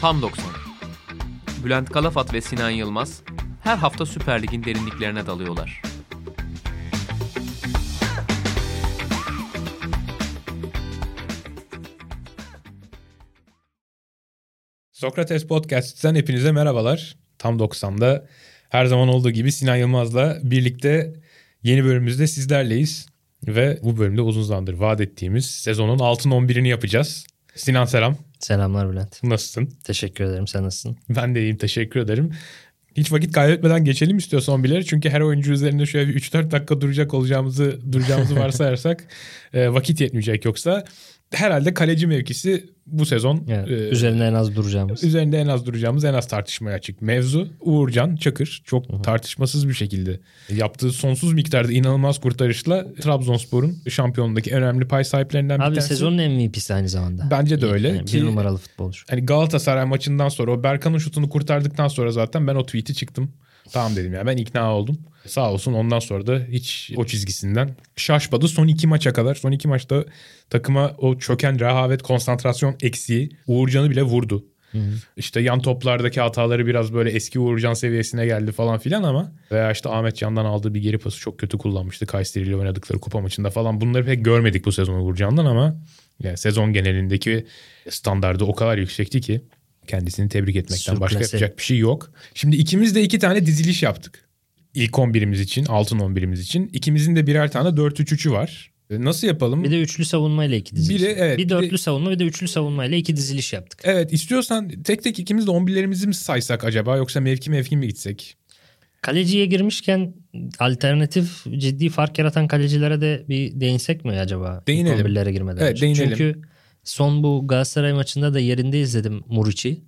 Tam 90. Bülent Kalafat ve Sinan Yılmaz her hafta Süper Lig'in derinliklerine dalıyorlar. Sokrates Podcast'ten hepinize merhabalar. Tam 90'da her zaman olduğu gibi Sinan Yılmaz'la birlikte yeni bölümümüzde sizlerleyiz. Ve bu bölümde uzun zamandır vaat ettiğimiz sezonun altın 11'ini yapacağız. Sinan selam. Selamlar Bülent. Nasılsın? Teşekkür ederim. Sen nasılsın? Ben de iyiyim. Teşekkür ederim. Hiç vakit kaybetmeden geçelim istiyorsan billeri. Çünkü her oyuncu üzerinde şöyle bir 3-4 dakika duracak olacağımızı duracağımızı varsayarsak e, vakit yetmeyecek yoksa herhalde kaleci mevkisi bu sezon evet, e, üzerinde en az duracağımız. Üzerinde en az duracağımız en az tartışmaya açık mevzu. Uğurcan Çakır çok Hı-hı. tartışmasız bir şekilde yaptığı sonsuz miktarda inanılmaz kurtarışla Trabzonspor'un şampiyonluğundaki önemli pay sahiplerinden Abi bir tanesi. sezonun MVP'si aynı zamanda. Bence de öyle. Yani ki, bir numaralı futbolcu. Hani Galatasaray maçından sonra o Berkan'ın şutunu kurtardıktan sonra zaten ben o tweet'i çıktım. Tamam dedim ya ben ikna oldum. Sağ olsun ondan sonra da hiç o çizgisinden şaşmadı. Son iki maça kadar son iki maçta takıma o çöken rehavet konsantrasyon eksiği Uğurcan'ı bile vurdu. Hı hı. İşte yan toplardaki hataları biraz böyle eski Uğurcan seviyesine geldi falan filan ama veya işte Ahmet Can'dan aldığı bir geri pası çok kötü kullanmıştı. Kayseri ile oynadıkları kupa maçında falan bunları pek görmedik bu sezon Uğurcan'dan ama yani sezon genelindeki standardı o kadar yüksekti ki kendisini tebrik etmekten Sürklase. başka yapacak bir şey yok. Şimdi ikimiz de iki tane diziliş yaptık. İlk 11'imiz için, altın 11'imiz için. İkimizin de birer tane 4-3-3'ü var. E, nasıl yapalım? Bir de üçlü savunmayla iki diziliş. Biri, evet, bir dörtlü bir de, savunma bir de üçlü savunmayla iki diziliş yaptık. Evet istiyorsan tek tek ikimiz de 11'lerimizi mi saysak acaba yoksa mevki mevki mi gitsek? Kaleciye girmişken alternatif ciddi fark yaratan kalecilere de bir değinsek mi acaba? Değinelim. 11'lere girmeden Evet değinelim. Çünkü son bu Galatasaray maçında da yerinde izledim Muriç'i.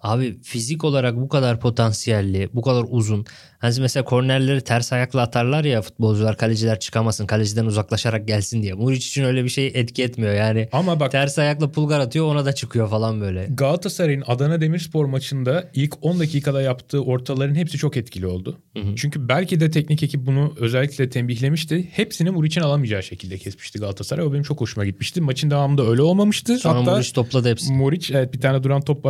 Abi fizik olarak bu kadar potansiyelli, bu kadar uzun. Hani mesela kornerleri ters ayakla atarlar ya futbolcular kaleciler çıkamasın, kaleciden uzaklaşarak gelsin diye. Muriç için öyle bir şey etki etmiyor yani. Ama bak ters ayakla pulgar atıyor ona da çıkıyor falan böyle. Galatasaray'ın Adana Demirspor maçında ilk 10 dakikada yaptığı ortaların hepsi çok etkili oldu. Hı hı. Çünkü belki de teknik ekip bunu özellikle tembihlemişti. Hepsini Muriç'in alamayacağı şekilde kesmişti Galatasaray. O benim çok hoşuma gitmişti. Maçın devamında öyle olmamıştı. Sonra Hatta Muriç topladı hepsini. Muriç evet bir tane duran top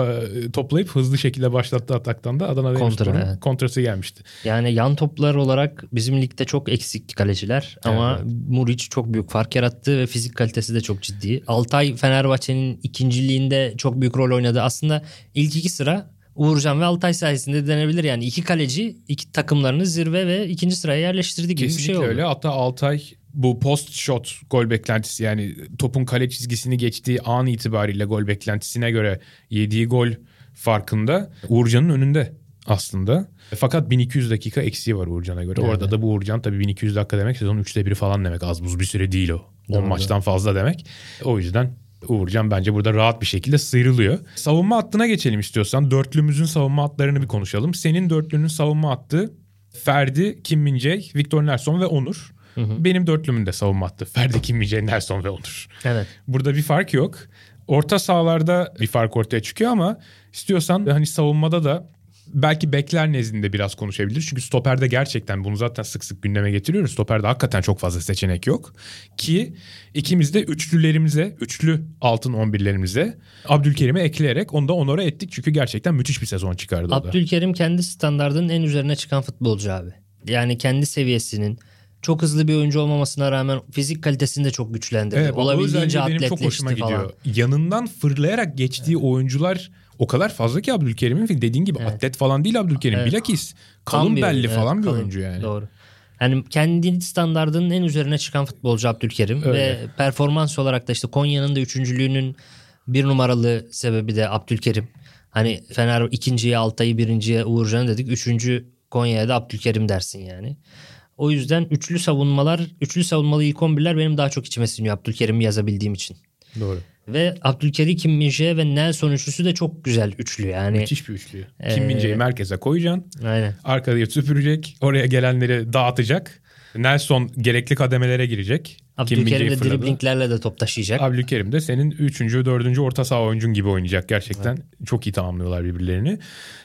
toplayıp hızlı şekilde başlattı ataktan da Adana Demirspor'un kontrası gelmişti. Yani yan toplar olarak bizim ligde çok eksik kaleciler ama evet. Muriç çok büyük fark yarattı ve fizik kalitesi de çok ciddi. Altay Fenerbahçe'nin ikinciliğinde çok büyük rol oynadı. Aslında ilk iki sıra Uğurcan ve Altay sayesinde denebilir yani iki kaleci iki takımlarını zirve ve ikinci sıraya yerleştirdi gibi Kesinlikle bir şey oldu. öyle. Hatta Altay bu post shot gol beklentisi yani topun kale çizgisini geçtiği an itibariyle gol beklentisine göre yediği gol farkında Uğurcan'ın önünde aslında. Fakat 1200 dakika eksiği var Uğurcan'a göre. Yani. Orada da bu Uğurcan tabii 1200 dakika demek sezonun üçte biri falan demek. Az buz bir süre değil o. 10 maçtan fazla demek. O yüzden Uğurcan bence burada rahat bir şekilde sıyrılıyor. Savunma hattına geçelim istiyorsan. Dörtlümüzün savunma hatlarını bir konuşalım. Senin dörtlünün savunma hattı Ferdi, Kim min Victor Nelson ve Onur. Hı hı. Benim dörtlümün de savunma hattı. Ferdi, Kim min Nelson ve Onur. Evet. Burada bir fark yok. Orta sahalarda bir fark ortaya çıkıyor ama istiyorsan hani savunmada da belki bekler nezdinde biraz konuşabilir. Çünkü stoperde gerçekten bunu zaten sık sık gündeme getiriyoruz. Stoperde hakikaten çok fazla seçenek yok. Ki ikimiz de üçlülerimize, üçlü altın 11'lerimize Abdülkerim'i ekleyerek onu da onora ettik. Çünkü gerçekten müthiş bir sezon çıkardı Abdülkerim kendi standartının en üzerine çıkan futbolcu abi. Yani kendi seviyesinin çok hızlı bir oyuncu olmamasına rağmen fizik kalitesini de çok güçlendirdi. Evet, Olabildiğince benim çok hoşuma gidiyor. Falan. Yanından fırlayarak geçtiği evet. oyuncular o kadar fazla ki Abdülkerim'in dediğin gibi evet. atlet falan değil Abdülkerim. Evet. Bilakis kalın bir, belli evet, falan bir kalın, oyuncu yani. Doğru. Yani kendi standardının en üzerine çıkan futbolcu Abdülkerim Öyle. ve performans olarak da işte Konya'nın da üçüncülüğünün bir numaralı sebebi de Abdülkerim. Hani Fener ikinciye Altay'ı birinciye Uğurcan'ı dedik. Üçüncü Konya'ya da Abdülkerim dersin yani. O yüzden üçlü savunmalar, üçlü savunmalı ilk 11'ler benim daha çok içime siniyor Abdülkerim'i yazabildiğim için. Doğru. Ve Abdülkerim Kim Minje ve Nelson üçlüsü de çok güzel üçlü yani. Müthiş bir üçlü. Ee, Kim Minje'yi merkeze koyacaksın. Aynen. Arkaya süpürecek. Oraya gelenleri dağıtacak. Nelson gerekli kademelere girecek. Abdülkerim de driblinglerle de top taşıyacak. Abdülkerim de senin 3. 4. orta saha oyuncun gibi oynayacak gerçekten. Evet. Çok iyi tamamlıyorlar birbirlerini.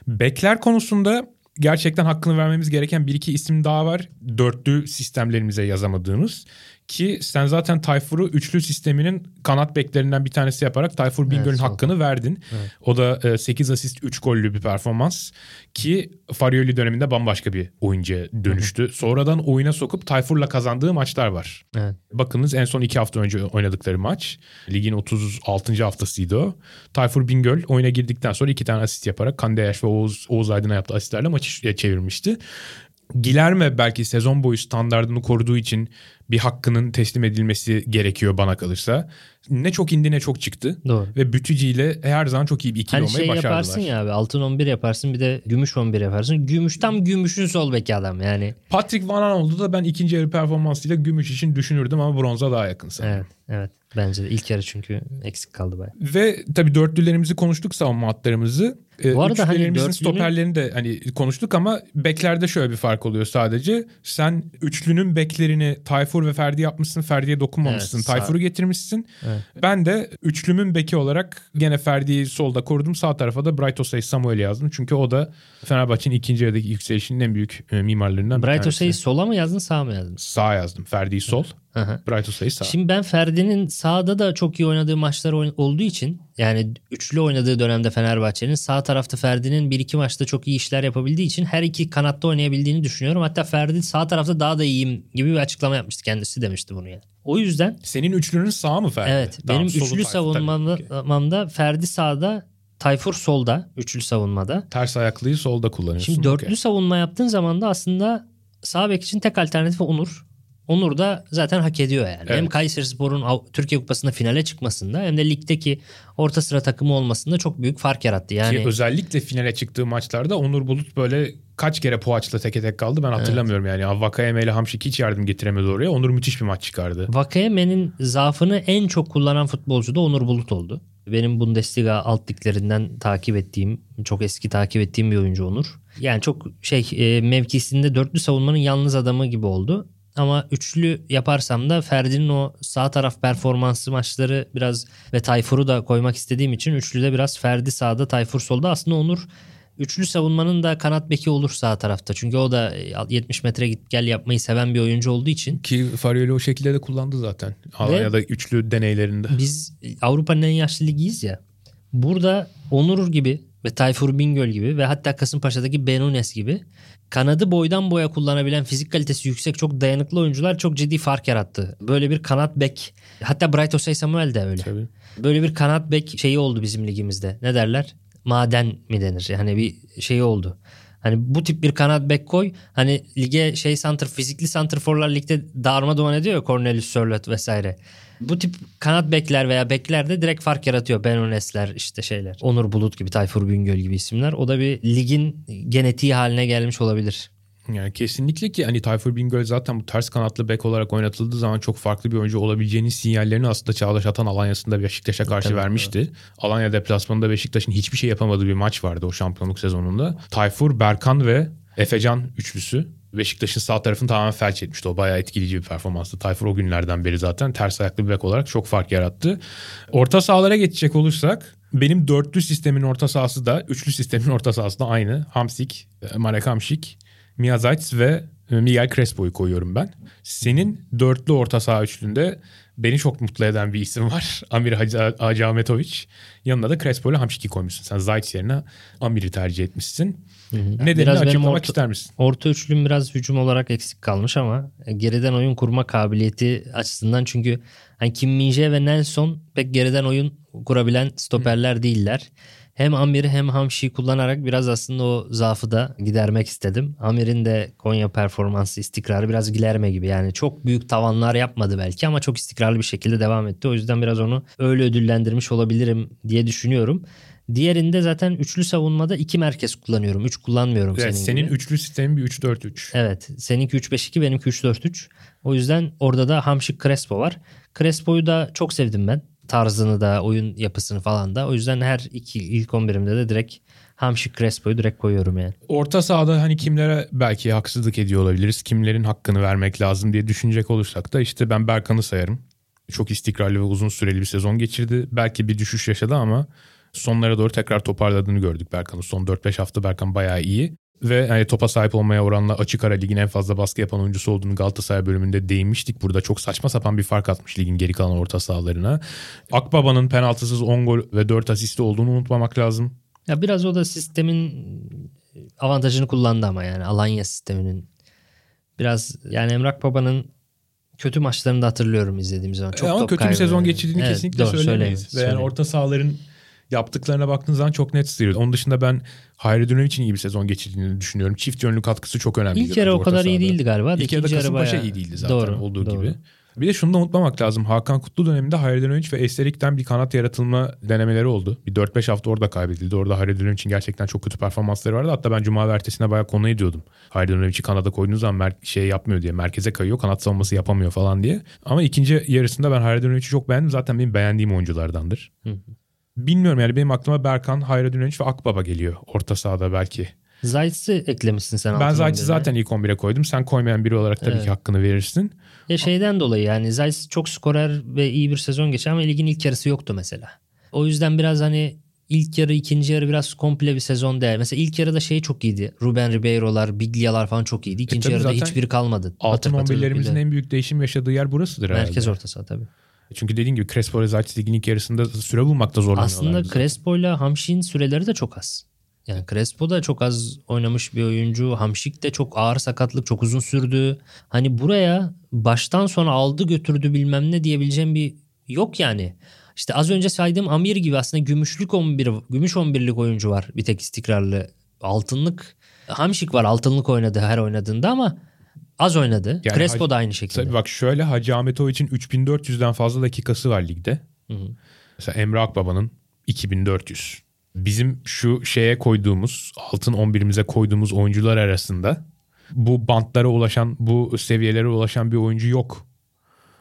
Bekler konusunda gerçekten hakkını vermemiz gereken bir iki isim daha var. Dörtlü sistemlerimize yazamadığımız. Ki sen zaten Tayfur'u üçlü sisteminin kanat beklerinden bir tanesi yaparak Tayfur Bingöl'ün Evet, hakkını verdin. Evet. O da 8 asist 3 gollü bir performans. Ki Farioli döneminde bambaşka bir oyuncuya dönüştü. Sonradan oyuna sokup Tayfur'la kazandığı maçlar var. Evet. Bakınız en son iki hafta önce oynadıkları maç. Ligin 36. haftasıydı o. Tayfur Bingöl oyuna girdikten sonra iki tane asist yaparak Kandeyaş ve Oğuz, Oğuz Aydın'a yaptığı asistlerle maçı çevirmişti. Gilerme belki sezon boyu standartını koruduğu için bir hakkının teslim edilmesi gerekiyor bana kalırsa. Ne çok indi ne çok çıktı. Doğru. Ve Bütücü ile her zaman çok iyi bir ikili Hani olmayı şey başardılar. yaparsın ya abi altın 11 yaparsın bir de gümüş 11 yaparsın. Gümüş tam gümüşün sol beki adam yani. Patrick Van Aanholt'u da ben ikinci yarı performansıyla gümüş için düşünürdüm ama bronza daha yakın sanırım. Evet evet bence de ilk yarı çünkü eksik kaldı baya. Ve tabii dörtlülerimizi konuştuk savunma hatlarımızı. Ee, Bu arada hani dörtlünün- stoperlerini de hani konuştuk ama beklerde şöyle bir fark oluyor sadece. Sen üçlünün beklerini Tayfur ve Ferdi yapmışsın. Ferdi'ye dokunmamışsın. Evet, sağ- Tayfur'u getirmişsin. Evet. Ben de üçlümün beki olarak gene Ferdi'yi solda korudum. Sağ tarafa da Bright Osay Samuel'i yazdım. Çünkü o da Fenerbahçe'nin ikinci yarıdaki yükselişinin en büyük e, mimarlarından bir Bright tanesi. Osay'ı sola mı yazdın sağa mı yazdın? Sağ yazdım. Ferdi'yi sol. Hı hı. Bright Osay'ı sağ. Şimdi ben Ferdi'nin sağda da çok iyi oynadığı maçlar olduğu için yani üçlü oynadığı dönemde Fenerbahçe'nin sağ tarafta Ferdi'nin bir iki maçta çok iyi işler yapabildiği için her iki kanatta oynayabildiğini düşünüyorum. Hatta Ferdi sağ tarafta daha da iyiyim gibi bir açıklama yapmıştı. Kendisi demişti bunu yani. O yüzden Senin üçlünün sağ mı Ferdi? evet Tamam, benim üçlü savunmamda Ferdi sağda Tayfur solda üçlü savunmada. Ters ayaklıyı solda kullanıyorsun. Şimdi dörtlü Okey. savunma yaptığın zaman da aslında sağ bek için tek alternatifi Onur. Onur da zaten hak ediyor yani. Evet. Hem Kayserispor'un Türkiye Kupası'nda finale çıkmasında hem de ligdeki orta sıra takımı olmasında çok büyük fark yarattı. Yani Ki özellikle finale çıktığı maçlarda Onur Bulut böyle kaç kere Poğaç'la teke tek kaldı ben hatırlamıyorum yani. Vakayeme ile Hamşik hiç yardım getiremedi oraya. Onur müthiş bir maç çıkardı. Vakayeme'nin zaafını en çok kullanan futbolcu da Onur Bulut oldu. Benim Bundesliga alt liglerinden takip ettiğim, çok eski takip ettiğim bir oyuncu Onur. Yani çok şey e, mevkisinde dörtlü savunmanın yalnız adamı gibi oldu. Ama üçlü yaparsam da Ferdi'nin o sağ taraf performansı maçları biraz ve Tayfur'u da koymak istediğim için üçlüde biraz Ferdi sağda Tayfur solda. Aslında Onur üçlü savunmanın da kanat beki olur sağ tarafta. Çünkü o da e, 70 metre git gel yapmayı seven bir oyuncu olduğu için Ki Farioli o şekilde de kullandı zaten. Alanya'da üçlü deneylerinde. biz Avrupa'nın en yaşlı ligiyiz ya. Burada Onur gibi ve Tayfur Bingöl gibi ve hatta Kasımpaşa'daki Benunes gibi kanadı boydan boya kullanabilen fizik kalitesi yüksek çok dayanıklı oyuncular çok ciddi fark yarattı. Böyle bir kanat bek hatta Bright Osay Samuel de öyle. Tabii. Böyle bir kanat bek şeyi oldu bizim ligimizde. Ne derler? Maden mi denir? Yani bir şey oldu. Hani bu tip bir kanat bek koy. Hani lige şey center fizikli santrforlar ligde darma duman ediyor ya Cornelius Sörloth vesaire. Bu tip kanat bekler veya bekler de direkt fark yaratıyor. Benonesler işte şeyler. Onur Bulut gibi, Tayfur Bingöl gibi isimler. O da bir ligin genetiği haline gelmiş olabilir. Yani kesinlikle ki hani Tayfur Bingöl zaten bu ters kanatlı bek olarak oynatıldığı zaman çok farklı bir oyuncu olabileceğinin sinyallerini aslında Çağdaş Atan Alanya'sında Beşiktaş'a karşı Tabii, vermişti. Alanya deplasmanında Beşiktaş'ın hiçbir şey yapamadığı bir maç vardı o şampiyonluk sezonunda. Tayfur, Berkan ve Efecan üçlüsü Beşiktaş'ın sağ tarafını tamamen felç etmişti. O bayağı etkileyici bir performanstı. Tayfur o günlerden beri zaten ters ayaklı bir bek olarak çok fark yarattı. Orta sahalara geçecek olursak benim dörtlü sistemin orta sahası da üçlü sistemin orta sahası da aynı. Hamsik, Marek Hamşik, Miyazayt ve e, Miguel Crespo'yu koyuyorum ben. Senin dörtlü orta saha üçlünde beni çok mutlu eden bir isim var. Amir Hacı, Ahmetoviç. Yanına da Crespo ile Hamşik'i koymuşsun. Sen Zayt yerine Amir'i tercih etmişsin. Nedenini Biraz açıklamak orta- ister misin? Orta üçlüm biraz hücum olarak eksik kalmış ama e, geriden oyun kurma kabiliyeti açısından çünkü hani Kim Min-jae ve Nelson pek geriden oyun kurabilen stoperler değiller. Hem Amir'i hem Hamşi'yi kullanarak biraz aslında o zaafı da gidermek istedim. Amir'in de Konya performansı istikrarı biraz Gilerme gibi. Yani çok büyük tavanlar yapmadı belki ama çok istikrarlı bir şekilde devam etti. O yüzden biraz onu öyle ödüllendirmiş olabilirim diye düşünüyorum. Diğerinde zaten üçlü savunmada iki merkez kullanıyorum. Üç kullanmıyorum Evet, senin, senin gibi. üçlü sistemin bir 3-4-3. Evet. Seninki 3-5-2 benimki 3-4-3. O yüzden orada da Hamşik Crespo var. Crespo'yu da çok sevdim ben. Tarzını da oyun yapısını falan da. O yüzden her iki ilk 11'imde de direkt Hamşik Crespo'yu direkt koyuyorum yani. Orta sahada hani kimlere belki haksızlık ediyor olabiliriz. Kimlerin hakkını vermek lazım diye düşünecek olursak da işte ben Berkan'ı sayarım. Çok istikrarlı ve uzun süreli bir sezon geçirdi. Belki bir düşüş yaşadı ama sonlara doğru tekrar toparladığını gördük Berkan'ın. Son 4-5 hafta Berkan bayağı iyi. Ve yani topa sahip olmaya oranla açık ara ligin en fazla baskı yapan oyuncusu olduğunu Galatasaray bölümünde değinmiştik. Burada çok saçma sapan bir fark atmış ligin geri kalan orta sahalarına. Akbaba'nın penaltısız 10 gol ve 4 asisti olduğunu unutmamak lazım. Ya biraz o da sistemin avantajını kullandı ama yani Alanya sisteminin. Biraz yani Emrak Baba'nın kötü maçlarını da hatırlıyorum izlediğim zaman. Çok E ama top kötü bir sezon geçirdiğini Evet, kesinlikle doğru, söylemeyiz. Ve yani orta sahaların yaptıklarına baktığın zaman çok net sıyırıyor. Onun dışında ben Hayri Dönem için iyi bir sezon geçirdiğini düşünüyorum. Çift yönlü katkısı çok önemli. İlk yarı o kadar iyi değildi galiba. İlk yarıda Kasımpaşa bayağı- iyi değildi zaten Doğru, olduğu doğru. gibi. Bir de şunu da unutmamak lazım. Hakan Kutlu döneminde Hayredinovic ve Esterik'ten bir kanat yaratılma denemeleri oldu. Bir 4-5 hafta orada kaybedildi. Orada Hayredonovic'in gerçekten çok kötü performansları vardı. Hatta ben Cuma ertesine bayağı konu ediyordum. Hayredonovic'i kanada koyduğunuz zaman mer- şey yapmıyor diye. Merkeze kayıyor. Kanat savunması yapamıyor falan diye. Ama ikinci yarısında ben Hayredonovic'i çok beğendim. Zaten benim beğendiğim oyunculardandır. Bilmiyorum yani benim aklıma Berkan, Hayredonovic ve Akbaba geliyor. Orta sahada belki. Zayt'sı eklemişsin sen. Ben 11'e. zaten ilk 11'e koydum. Sen koymayan biri olarak tabii Evet. ki hakkını verirsin. Ya şeyden dolayı yani Zayt çok skorer ve iyi bir sezon geçti ama ligin ilk yarısı yoktu mesela. O yüzden biraz hani ilk yarı ikinci yarı biraz komple bir sezon değer. Mesela ilk yarıda şey çok iyiydi. Ruben Ribeiro'lar, Biglia'lar falan çok iyiydi. İkinci tabii yarıda zaten hiçbiri kalmadı. Altın Patır patır 11'lerimizin bir de. en büyük değişim yaşadığı yer burasıdır herhalde. Merkez orta saha tabii. Çünkü dediğin gibi Crespo ve Zayt ligin ilk yarısında süre bulmakta zorlanıyorlar. Aslında. Crespo ile Hamşik'in süreleri de çok az. Yani Crespo da çok az oynamış bir oyuncu. Hamşik de çok ağır sakatlık çok uzun sürdü. Hani buraya baştan sona aldı götürdü bilmem ne diyebileceğim bir yok yani. İşte az önce saydığım Amir gibi aslında gümüşlük 11, gümüş 11'lik oyuncu var bir tek istikrarlı. Altınlık Hamşik var altınlık oynadı her oynadığında ama az oynadı. Yani Crespo da aynı şekilde. Tabii bak şöyle Hacı Ahmetoviç'in 3400'den fazla dakikası var ligde. Hı hı. Mesela Emre Akbaba'nın 2400. Bizim şu şeye koyduğumuz, altın 11'imize koyduğumuz oyuncular arasında bu bantlara ulaşan, bu seviyelere ulaşan bir oyuncu yok.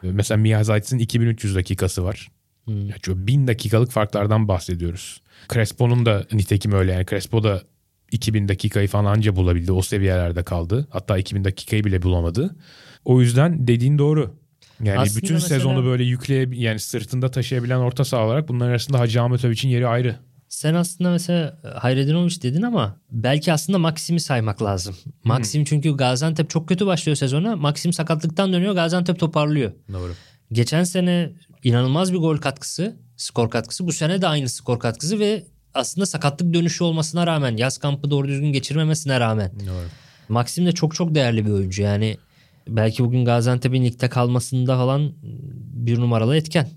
Mesela Mia Zayt'ın 2300 dakikası var. Hmm. Ya şu 1000 dakikalık farklardan bahsediyoruz. Crespo'nun da nitekim öyle yani. Crespo da 2000 dakikayı falan anca bulabildi. O seviyelerde kaldı. Hatta 2000 dakikayı bile bulamadı. O yüzden dediğin doğru. Yani Aslında bütün mesela- sezonu böyle yükleye yani sırtında taşıyabilen orta saha olarak bunların arasında Hacı Ahmetovic'in yeri ayrı. Sen aslında mesela Hayredinovic dedin ama belki aslında Maxim'i saymak lazım. Maxim çünkü Gaziantep çok kötü başlıyor sezona. Maxim sakatlıktan dönüyor Gaziantep toparlıyor. Doğru. Geçen sene inanılmaz bir gol katkısı, skor katkısı. Bu sene de aynı skor katkısı ve aslında sakatlık dönüşü olmasına rağmen yaz kampı doğru düzgün geçirmemesine rağmen Doğru. Maxim de çok çok değerli bir oyuncu. Yani belki bugün Gaziantep'in ligde kalmasında falan bir numaralı etken.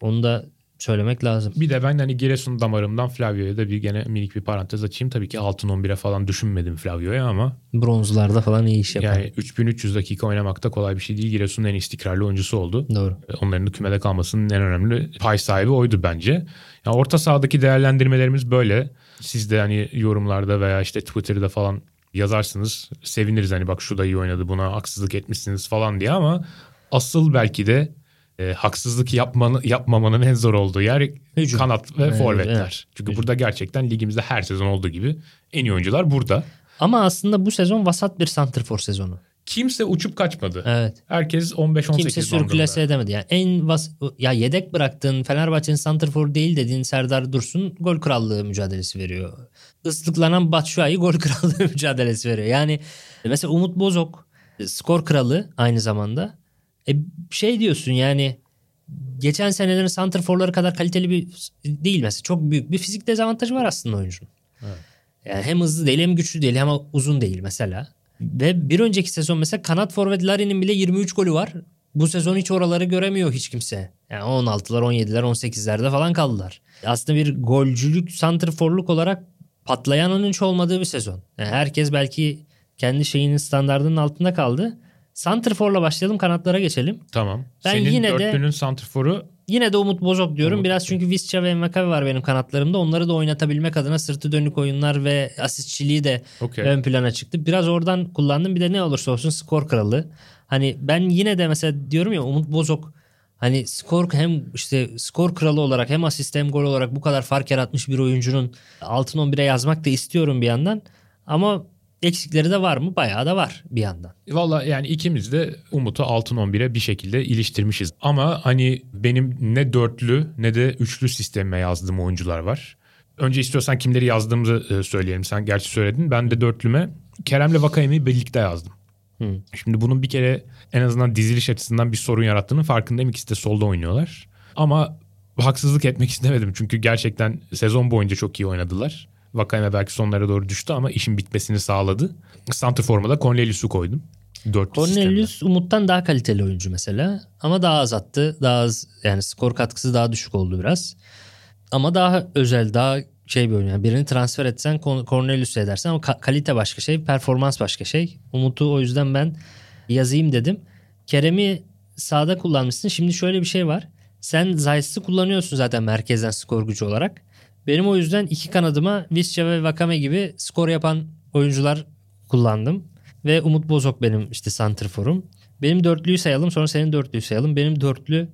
Onu da söylemek lazım. Bir de ben hani Giresun damarımdan Flavio'ya da bir gene minik bir parantez açayım. Tabii ki altın 11'e falan düşünmedim Flavio'ya ama Bronzlarda falan iyi iş yapar. yani 3300 dakika oynamak da kolay bir şey değil. Giresun'un en istikrarlı oyuncusu oldu. Doğru. Onların da kümede kalmasının en önemli pay sahibi oydu bence. Yani orta sahadaki değerlendirmelerimiz böyle. Siz de hani yorumlarda veya işte Twitter'da falan yazarsınız. Seviniriz hani bak şu da iyi oynadı buna haksızlık etmişsiniz falan diye ama asıl belki de e, haksızlık yapmanı, yapmamanın en zor olduğu yer Hücum. kanat ve Evet, forvetler. evet. Çünkü Hücum. burada gerçekten ligimizde her sezon olduğu gibi en iyi oyuncular burada. Ama aslında bu sezon vasat bir santrfor sezonu. Kimse uçup kaçmadı. Evet. Herkes 15-18 Kimse sürklase edemedi. Yani en vas ya yedek bıraktığın Fenerbahçe'nin santrfor değil dediğin Serdar Dursun gol krallığı mücadelesi veriyor. Islıklanan Batshuayi gol krallığı mücadelesi veriyor. Yani mesela Umut Bozok skor kralı aynı zamanda. E şey diyorsun yani geçen senelerin santrforları kadar kaliteli bir değil mesela. Çok büyük bir fizik dezavantajı var aslında oyuncunun. Yani hem hızlı değil hem güçlü değil hem uzun değil mesela. Ve bir önceki sezon mesela kanat forvet Larin'in bile 23 golü var. Bu sezon hiç oraları göremiyor hiç kimse. Yani 16'lar, 17'ler, 18'lerde falan kaldılar. Aslında bir golcülük, santrforluk olarak patlayanın hiç olmadığı bir sezon. Yani herkes belki kendi şeyinin standartının altında kaldı. Santrforla başlayalım kanatlara geçelim. Tamam. Ben Senin yine de- dörtlünün santrforu Yine de Umut Bozok diyorum. Umut. Biraz çünkü Visca ve Makavi var benim kanatlarımda. Onları da oynatabilmek adına sırtı dönük oyunlar ve asistçiliği de Okey. ön plana çıktı. Biraz oradan kullandım. Bir de ne olursa olsun skor kralı. Hani ben yine de mesela diyorum ya Umut Bozok hani skor hem işte skor kralı olarak hem asist hem gol olarak bu kadar fark yaratmış bir oyuncunun altın 11'e yazmak da istiyorum bir yandan. Ama eksikleri de var mı? Bayağı da var bir yandan. Valla yani ikimiz de Umut'u altın 11'e bir şekilde iliştirmişiz. Ama hani benim ne dörtlü ne de üçlü sistemime yazdığım oyuncular var. Önce istiyorsan kimleri yazdığımızı e, söyleyelim. Sen gerçi söyledin. Ben de dörtlüme Kerem'le Vakayeme'yi birlikte yazdım. Hı. Şimdi bunun bir kere en azından diziliş açısından bir sorun yarattığının farkındayım. İkisi de solda oynuyorlar. Ama haksızlık etmek istemedim. Çünkü gerçekten sezon boyunca çok iyi oynadılar. Vakayeme belki sonlara doğru düştü ama işin bitmesini sağladı. Santrform'a da Cornelius'u koydum. Dört Cornelius Umut'tan daha kaliteli oyuncu mesela. Ama daha az attı. Daha az yani skor katkısı daha düşük oldu biraz. Ama daha özel, daha şey bir oyun. Yani birini transfer etsen Cornelius'u edersen ama kalite başka şey, performans başka şey. Umut'u o yüzden ben yazayım dedim. Kerem'i sağda kullanmışsın. Şimdi şöyle bir şey var. Sen Zayt'sı kullanıyorsun zaten merkezden skor gücü olarak. Benim o yüzden iki kanadıma Visca ve Vakame gibi skor yapan oyuncular kullandım. Ve Umut Bozok benim işte santrforum. Benim dörtlüyü sayalım sonra senin dörtlüyü sayalım. Benim dörtlü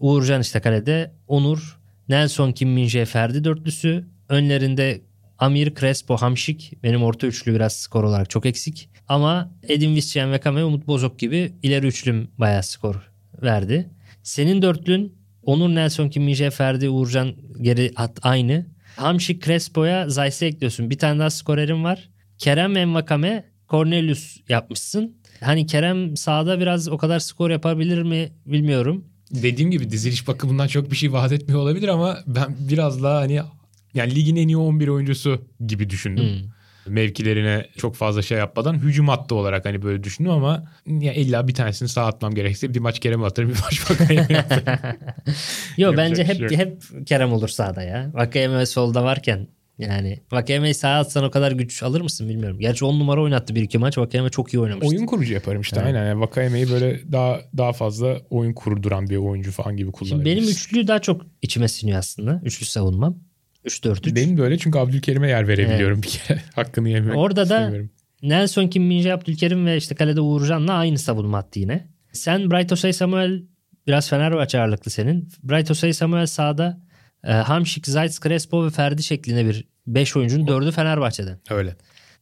Uğurcan işte kalede. Onur, Nelson, Kim Minje, Ferdi dörtlüsü. Önlerinde Amir, Crespo, Hamşik. Benim orta üçlü biraz skor olarak çok eksik. Ama Edin Viscen ve Kame, Umut Bozok gibi ileri üçlüm bayağı skor verdi. Senin dörtlün Onur, Nelson, Kim Minje, Ferdi, Uğurcan geri at aynı. Hamşik, Crespo'ya Zayse ekliyorsun. Bir tane daha skorerim var. Kerem Envakame, Cornelius yapmışsın. Hani Kerem sağda biraz o kadar skor yapabilir mi bilmiyorum. Dediğim gibi diziliş bakımından çok bir şey vaat etmiyor olabilir ama ben biraz daha hani yani ligin en iyi 11 oyuncusu gibi düşündüm. Hmm. Mevkilerine çok fazla şey yapmadan hücum hattı olarak hani böyle düşündüm ama ya illa bir tanesini sağ atmam gerekse bir maç Kerem atarım bir maç Vakayeme. Yok bence hep şey hep Kerem olur sağda ya. Vakayeme solda varken yani Vakeme sağa atsan o kadar güç alır mısın bilmiyorum. Gerçi 10 numara oynattı bir iki maç. Vakeme çok iyi oynamıştı. Oyun kurucu yaparım işte evet. aynen. Yani Vakame'yi böyle daha daha fazla oyun kurduran bir oyuncu falan gibi kullanabiliriz. Şimdi benim üçlü daha çok içime siniyor aslında. Üçlü savunmam. 3-4-3. Benim de öyle çünkü Abdülkerim'e yer verebiliyorum evet. bir kere. Hakkını yememek Orada da Nelson Kim Minje Abdülkerim ve işte kalede Uğurcan'la aynı savunma attı yine. Sen Bright Osay Samuel biraz Fenerbahçe ağırlıklı senin. Bright Osay Samuel sağda e, Hamşik, Zayt, Crespo ve Ferdi şeklinde bir 5 oyuncunun 4'ü Fenerbahçe'den. Öyle.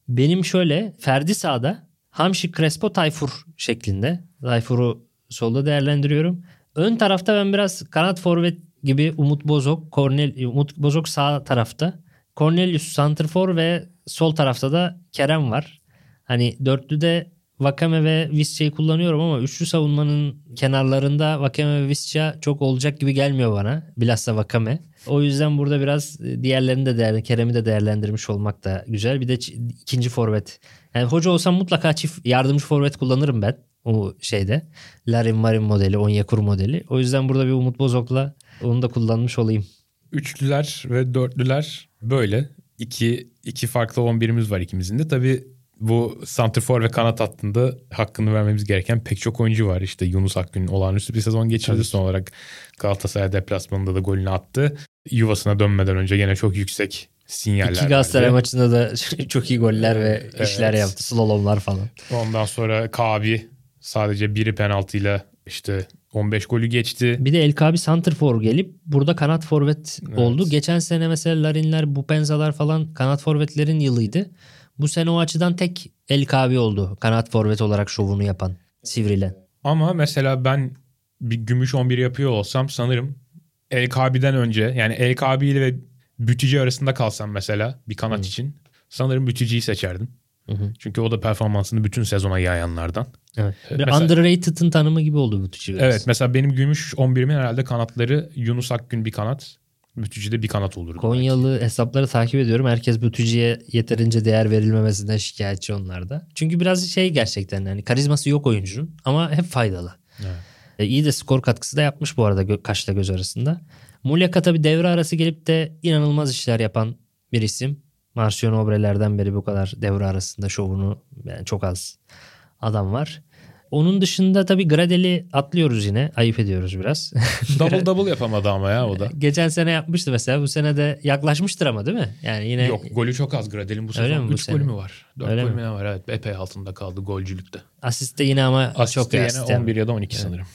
Benim şöyle Ferdi sağda, Hamşik, Crespo, Tayfur şeklinde. Tayfur'u solda değerlendiriyorum. Ön tarafta ben biraz kanat forvet gibi Umut Bozok, Cornel, Umut Bozok sağ tarafta. Cornelius Santrfor ve sol tarafta da Kerem var. Hani dörtlüde Vakame ve Visca'yı kullanıyorum ama üçlü savunmanın kenarlarında Vakame ve Visca çok olacak gibi gelmiyor bana. Bilhassa Vakame. O yüzden burada biraz e, diğerlerini de değerli, Kerem'i de değerlendirmiş olmak da güzel. Bir de ikinci forvet. Yani hoca olsam mutlaka çift yardımcı forvet kullanırım ben o şeyde. Larin Marin modeli, Onyekur modeli. O yüzden burada bir Umut Bozok'la onu da kullanmış olayım. Üçlüler ve dörtlüler böyle. İki, iki farklı 11'imiz var ikimizin de. Tabii bu santrfor ve kanat hattında hakkını vermemiz gereken pek çok oyuncu var. İşte Yunus Akgün olağanüstü bir sezon geçirdi. Tabii. Son olarak Galatasaray deplasmanında da golünü attı. Yuvasına dönmeden önce gene çok yüksek sinyaller İki Galatasaray verdi. maçında da çok iyi goller ve evet. işler yaptı. Slalomlar falan. Ondan sonra Kabi sadece biri penaltıyla işte 15 golü geçti. Bir de El Kabi Santrfor gelip burada kanat forvet evet. oldu. Geçen sene mesela Larinler, Bupenzalar falan kanat forvetlerin yılıydı. Bu sene o açıdan tek El Kabi oldu. Kanat forvet olarak şovunu yapan Sivrilen. Ama mesela ben bir gümüş 11 yapıyor olsam sanırım El Kabi'den önce yani El Kabi ile ve Bütücü arasında kalsam mesela bir kanat Hı. için sanırım Bütücü'yü seçerdim. Hı hı. Çünkü o da performansını bütün sezona yayanlardan. Evet. Mesela, underrated'ın tanımı gibi oldu Bütücü. Evet mesela benim gümüş 11'imin herhalde kanatları Yunus Akgün bir kanat. Bütücü'de bir kanat olurdu. Konyalı belki. hesapları takip ediyorum. Herkes Bütücü'ye yeterince değer verilmemesinden şikayetçi onlarda. Çünkü biraz şey gerçekten yani karizması yok oyuncunun ama hep faydalı. Evet. E, iyi de skor katkısı da yapmış bu arada gö- kaşla göz arasında. Mulyaka tabii devre arası gelip de inanılmaz işler yapan bir isim. Marcio Nobre'lerden beri bu kadar devre arasında şovunu yani çok az adam var. Onun dışında tabii Gradel'i atlıyoruz yine. Ayıp ediyoruz biraz. double double yapamadı ama ya o da. Geçen sene yapmıştı mesela. Bu sene de yaklaşmıştır ama değil mi? Yani yine Yok golü çok az Gradel'in bu sezon. 3 golü mü var? 4 golü mü var? Evet epey altında kaldı golcülükte. Asiste yine ama Asiste çok yine asist 11 ya da 12 evet. sanırım.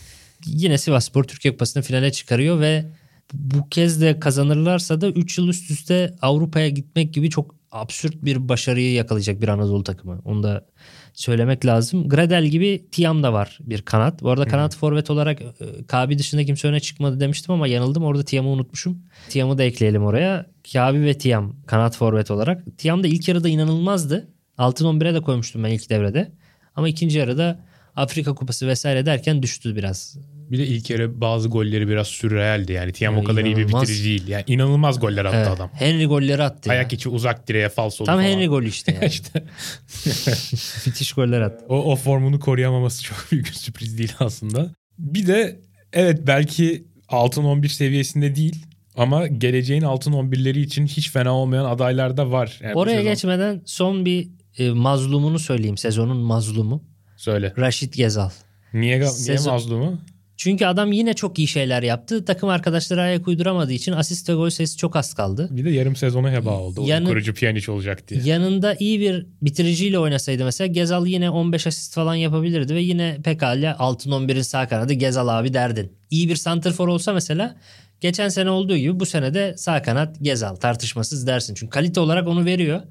Yine Sivasspor Türkiye Kupası'nı finale çıkarıyor ve bu kez de kazanırlarsa da 3 yıl üst üste Avrupa'ya gitmek gibi çok absürt bir başarıyı yakalayacak bir Anadolu takımı. Onu da söylemek lazım. Gradel gibi Tiam da var bir kanat. Bu arada hmm. kanat forvet olarak e, Kabi dışında kimse öne çıkmadı demiştim ama yanıldım. Orada Tiam'ı unutmuşum. Tiam'ı da ekleyelim oraya. Kabi ve Tiam kanat forvet olarak. Tiam da ilk yarıda inanılmazdı. Altın 11'e de koymuştum ben ilk devrede. Ama ikinci yarıda Afrika Kupası vesaire derken düştü biraz. Bir de ilk yarı bazı golleri biraz sürrealdi. Yani Tiam o Yani kadar iyi bir inanılmaz. bitirici değil. Yani inanılmaz goller attı Evet. adam. Henry golleri attı. ya. Ayak içi uzak direğe falsolu Tam falan. Henry golü işte. Yani. işte Müthiş goller attı. o, o formunu koruyamaması çok büyük bir sürpriz değil aslında. Bir de evet belki altın 11 seviyesinde değil ama geleceğin altın 11'leri için hiç fena olmayan adaylar da var. Yani Oraya sezon. geçmeden son bir e, mazlumunu söyleyeyim. Sezonun mazlumu. Söyle. Raşit Gezal. Niye, niye Sezon- mazlumu? Çünkü adam yine çok iyi şeyler yaptı. Takım arkadaşları ayak uyduramadığı için asist ve gol sayısı çok az kaldı. Bir de yarım sezonu heba oldu. Yanı... Kurucu Pjanic olacak diye. Yanında iyi bir bitiriciyle oynasaydı mesela Gezal yine 15 asist falan yapabilirdi ve yine pekala altın 11'in sağ kanadı Gezal abi derdin. İyi bir santrfor olsa mesela geçen sene olduğu gibi bu sene de sağ kanat Gezal tartışmasız dersin. Çünkü kalite olarak onu veriyor.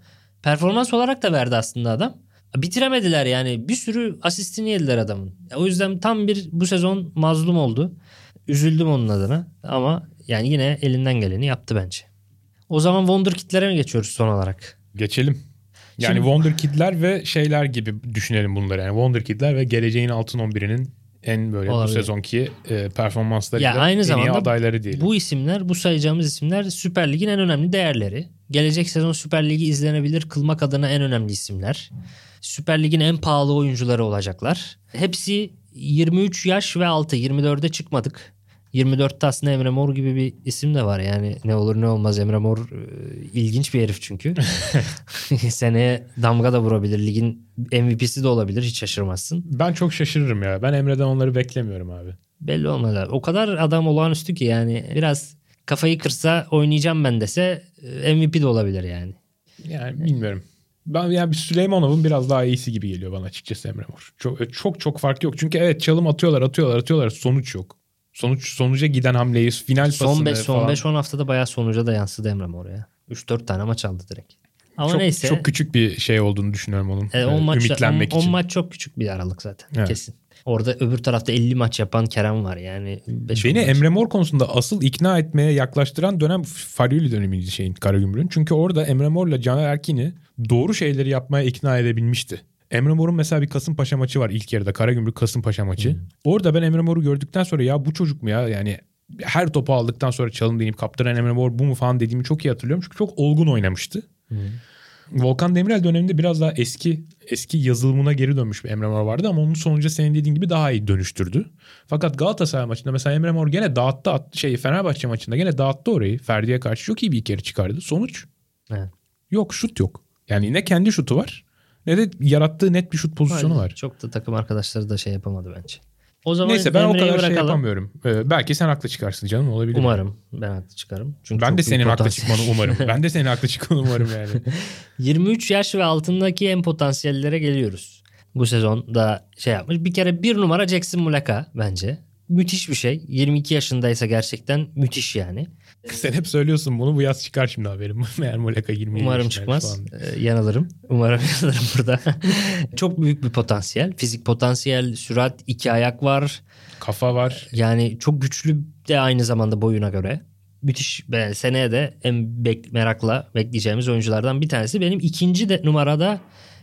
Performans olarak da verdi aslında adam. Bitiremediler yani bir sürü asistini yediler adamın. O yüzden tam bir bu sezon mazlum oldu. Üzüldüm onun adına ama yani yine elinden geleni yaptı bence. O zaman Wonderkid'lere mi geçiyoruz son olarak? Geçelim. Yani Şimdi- Wonderkid'ler ve şeyler gibi düşünelim bunları. Yani Wonderkid'ler ve geleceğin altın 11'inin en böyle Olabilir. bu sezonki e, performanslarıyla Ya aynı en iyi zamanda adayları diyelim. Bu isimler, bu sayacağımız isimler Süper Lig'in en önemli değerleri. Gelecek sezon Süper Lig'i izlenebilir kılmak adına en önemli isimler. Süper Lig'in en pahalı oyuncuları olacaklar. Hepsi 23 yaş ve altı. 24'e çıkmadık. 24'te aslında Emre Mor gibi bir isim de var. Yani ne olur ne olmaz Emre Mor e, ilginç bir herif çünkü. Seneye damga da vurabilir. Ligin MVP'si de olabilir. Hiç şaşırmazsın. Ben çok şaşırırım ya. Ben Emre'den onları beklemiyorum abi. Belli olmaz abi. O kadar adam olağanüstü ki yani biraz kafayı kırsa oynayacağım ben dese e, MVP de olabilir yani. Yani bilmiyorum. Ben yani bir Süleymanov'un biraz daha iyisi gibi geliyor bana açıkçası Emre Mor. Çok çok çok fark yok. Çünkü evet çalım atıyorlar, atıyorlar, atıyorlar. Sonuç yok. Sonuç sonuca giden hamleyi, final Son pasını 5 son falan. 5 10 haftada bayağı sonuca da yansıdı Emre Mor ya. 3-4 tane maç aldı direkt. Ama çok, neyse. çok küçük bir şey olduğunu düşünüyorum onun. E, Ee, 10 maç, ümitlenmek 10 için. maç çok küçük bir aralık zaten Evet. kesin. Orada öbür tarafta 50 maç yapan Kerem var yani. beş Beni maç. Emre Mor konusunda asıl ikna etmeye yaklaştıran dönem Faryoli dönemiydi şeyin Karagümrük'ün. Çünkü orada Emre Mor'la Caner Erkin'i doğru şeyleri yapmaya ikna edebilmişti. Emre Mor'un mesela bir Kasımpaşa maçı var ilk yarıda Karagümrük Kasımpaşa maçı. Orada ben Emre Mor'u gördükten sonra ya bu çocuk mu ya yani her topu aldıktan sonra çalım deneyip kaptıran Emre Mor bu mu falan dediğimi çok iyi hatırlıyorum. Çünkü çok olgun oynamıştı. Volkan Demirel döneminde biraz daha eski eski yazılımına geri dönmüş bir Emre Mor vardı ama onun sonucu senin dediğin gibi daha iyi dönüştürdü. Fakat Galatasaray maçında mesela Emre Mor gene dağıttı şey Fenerbahçe maçında gene dağıttı orayı. Ferdi'ye karşı çok iyi bir yarı çıkardı. Sonuç Evet. yok şut yok. Yani ne kendi şutu var ne de yarattığı net bir şut pozisyonu Aynen. var. Çok da takım arkadaşları da şey yapamadı bence. O zaman Neyse ben o kadar şey bırakalım. yapamıyorum. Ee, belki sen haklı çıkarsın canım olabilir. Umarım ben haklı çıkarım. Çünkü Ben de senin haklı çıkmanı umarım. ben de senin haklı çıkmanı umarım yani. 23 yaş ve altındaki en potansiyellere geliyoruz. Bu sezonda şey yapmış. Bir kere bir numara Jackson Muleka bence. Müthiş bir şey. 22 yaşındaysa gerçekten müthiş yani. Sen hep söylüyorsun bunu bu yaz çıkar şimdi haberim. Meğer Moleka 20 Umarım çıkmaz. Ee, yanılırım. Umarım yanılırım burada. Çok büyük bir potansiyel. Fizik potansiyel, sürat, iki ayak var. Kafa var. Yani çok güçlü de aynı zamanda boyuna göre. Müthiş. Ben seneye de en bek- merakla bekleyeceğimiz oyunculardan bir tanesi. Benim ikinci de numarada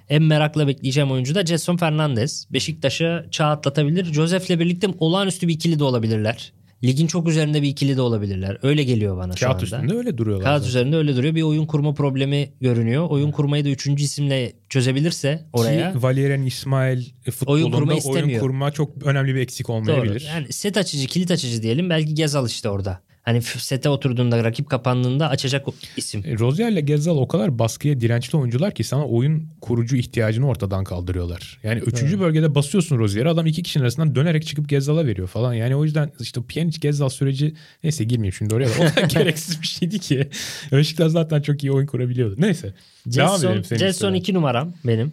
en merakla bekleyeceğim oyuncu da Jason Fernandez. Beşiktaş'a çağ atlatabilir. Josef'le birlikte olağanüstü bir ikili de olabilirler. Ligin çok üzerinde bir ikili de olabilirler. Öyle geliyor bana şu Kağıt anda. üstünde öyle duruyorlar. Kağıt zaten. üzerinde öyle duruyor. Bir oyun kurma problemi görünüyor. Oyun kurmayı da üçüncü isimle çözebilirse oraya. Ki Valerian İsmail e, futbolunda kurma oyun, istemiyor. kurma çok önemli bir eksik Doğru. olmayabilir. Yani set açıcı, kilit açıcı diyelim. Belki Gezal işte orada. Hani sete oturduğunda rakip kapandığında açacak isim. E, Rozier ile Gezzal o kadar baskıya dirençli oyuncular ki sana oyun kurucu ihtiyacını ortadan kaldırıyorlar. Yani üçüncü bölgede basıyorsun Rozier'e adam iki kişinin arasından dönerek çıkıp Gezzal'a veriyor falan. Yani o yüzden işte Pjanic Gezzal süreci neyse girmeyeyim şimdi oraya da. O kadar gereksiz bir şeydi ki. Beşiktaş zaten çok iyi oyun kurabiliyordu. Neyse. Jason, Jason. 2 numaram benim.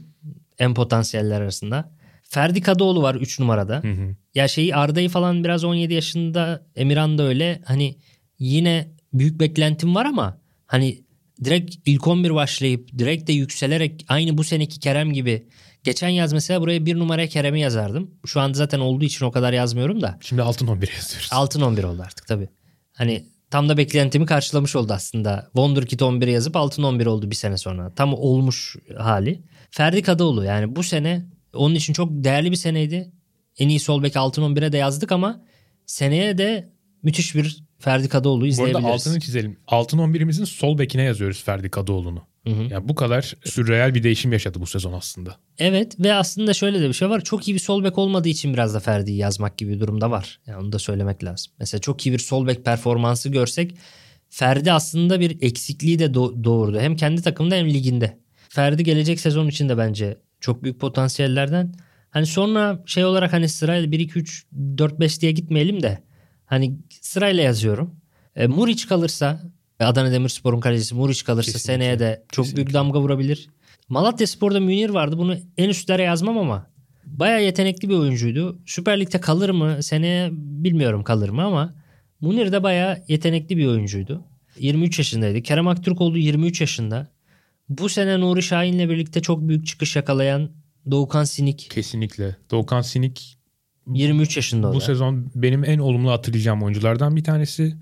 En potansiyeller arasında. Ferdi Kadıoğlu var 3 numarada. Hı hı. Ya şeyi Arda'yı falan biraz 17 yaşında Emirhan da öyle. Hani yine büyük beklentim var ama hani direkt ilk 11 başlayıp direkt de yükselerek aynı bu seneki Kerem gibi. Geçen yaz mesela buraya bir numaraya Kerem'i yazardım. Şu anda zaten olduğu için o kadar yazmıyorum da. Şimdi altın 11'e yazıyoruz. Altın 11 oldu artık tabii. Hani tam da beklentimi karşılamış oldu aslında. Wonderkid 11 yazıp altın 11 oldu bir sene sonra. Tam olmuş hali. Ferdi Kadıoğlu yani bu sene onun için çok değerli bir seneydi. En iyi sol bek altın 11'e de yazdık ama seneye de müthiş bir Ferdi Kadıoğlu Bu arada izleyebiliriz. altını çizelim. Altın 11'imizin sol bekine yazıyoruz Ferdi Kadıoğlu'nu. Hı hı. Yani bu kadar sürreel bir değişim yaşadı bu sezon aslında. Evet ve aslında şöyle de bir şey var. Çok iyi bir sol bek olmadığı için biraz da Ferdi'yi yazmak gibi bir durumda var. Yani onu da söylemek lazım. Mesela çok iyi bir sol bek performansı görsek Ferdi aslında bir eksikliği de do- doğurdu. Hem kendi takımda hem liginde. Ferdi gelecek sezon için de bence çok büyük potansiyellerden. Hani sonra şey olarak hani sırayla 1 2 3 4 5 diye gitmeyelim de hani sırayla yazıyorum. E, Muriç kalırsa Adana Demirspor'un kalecisi Muriç kalırsa Kesinlikle. seneye de çok Kesinlikle. büyük damga vurabilir. Malatya Spor'da Münir vardı. Bunu en üstlere yazmam ama bayağı yetenekli bir oyuncuydu. Süper Lig'de kalır mı? Seneye bilmiyorum kalır mı ama Münir de bayağı yetenekli bir oyuncuydu. 23 yaşındaydı. Kerem Aktürkoğlu 23 yaşında. Bu sene Nuri Şahin'le birlikte çok büyük çıkış yakalayan Doğukan Sinik Kesinlikle. Doğukan Sinik 23 yaşında o bu da. sezon benim en olumlu hatırlayacağım oyunculardan bir tanesi.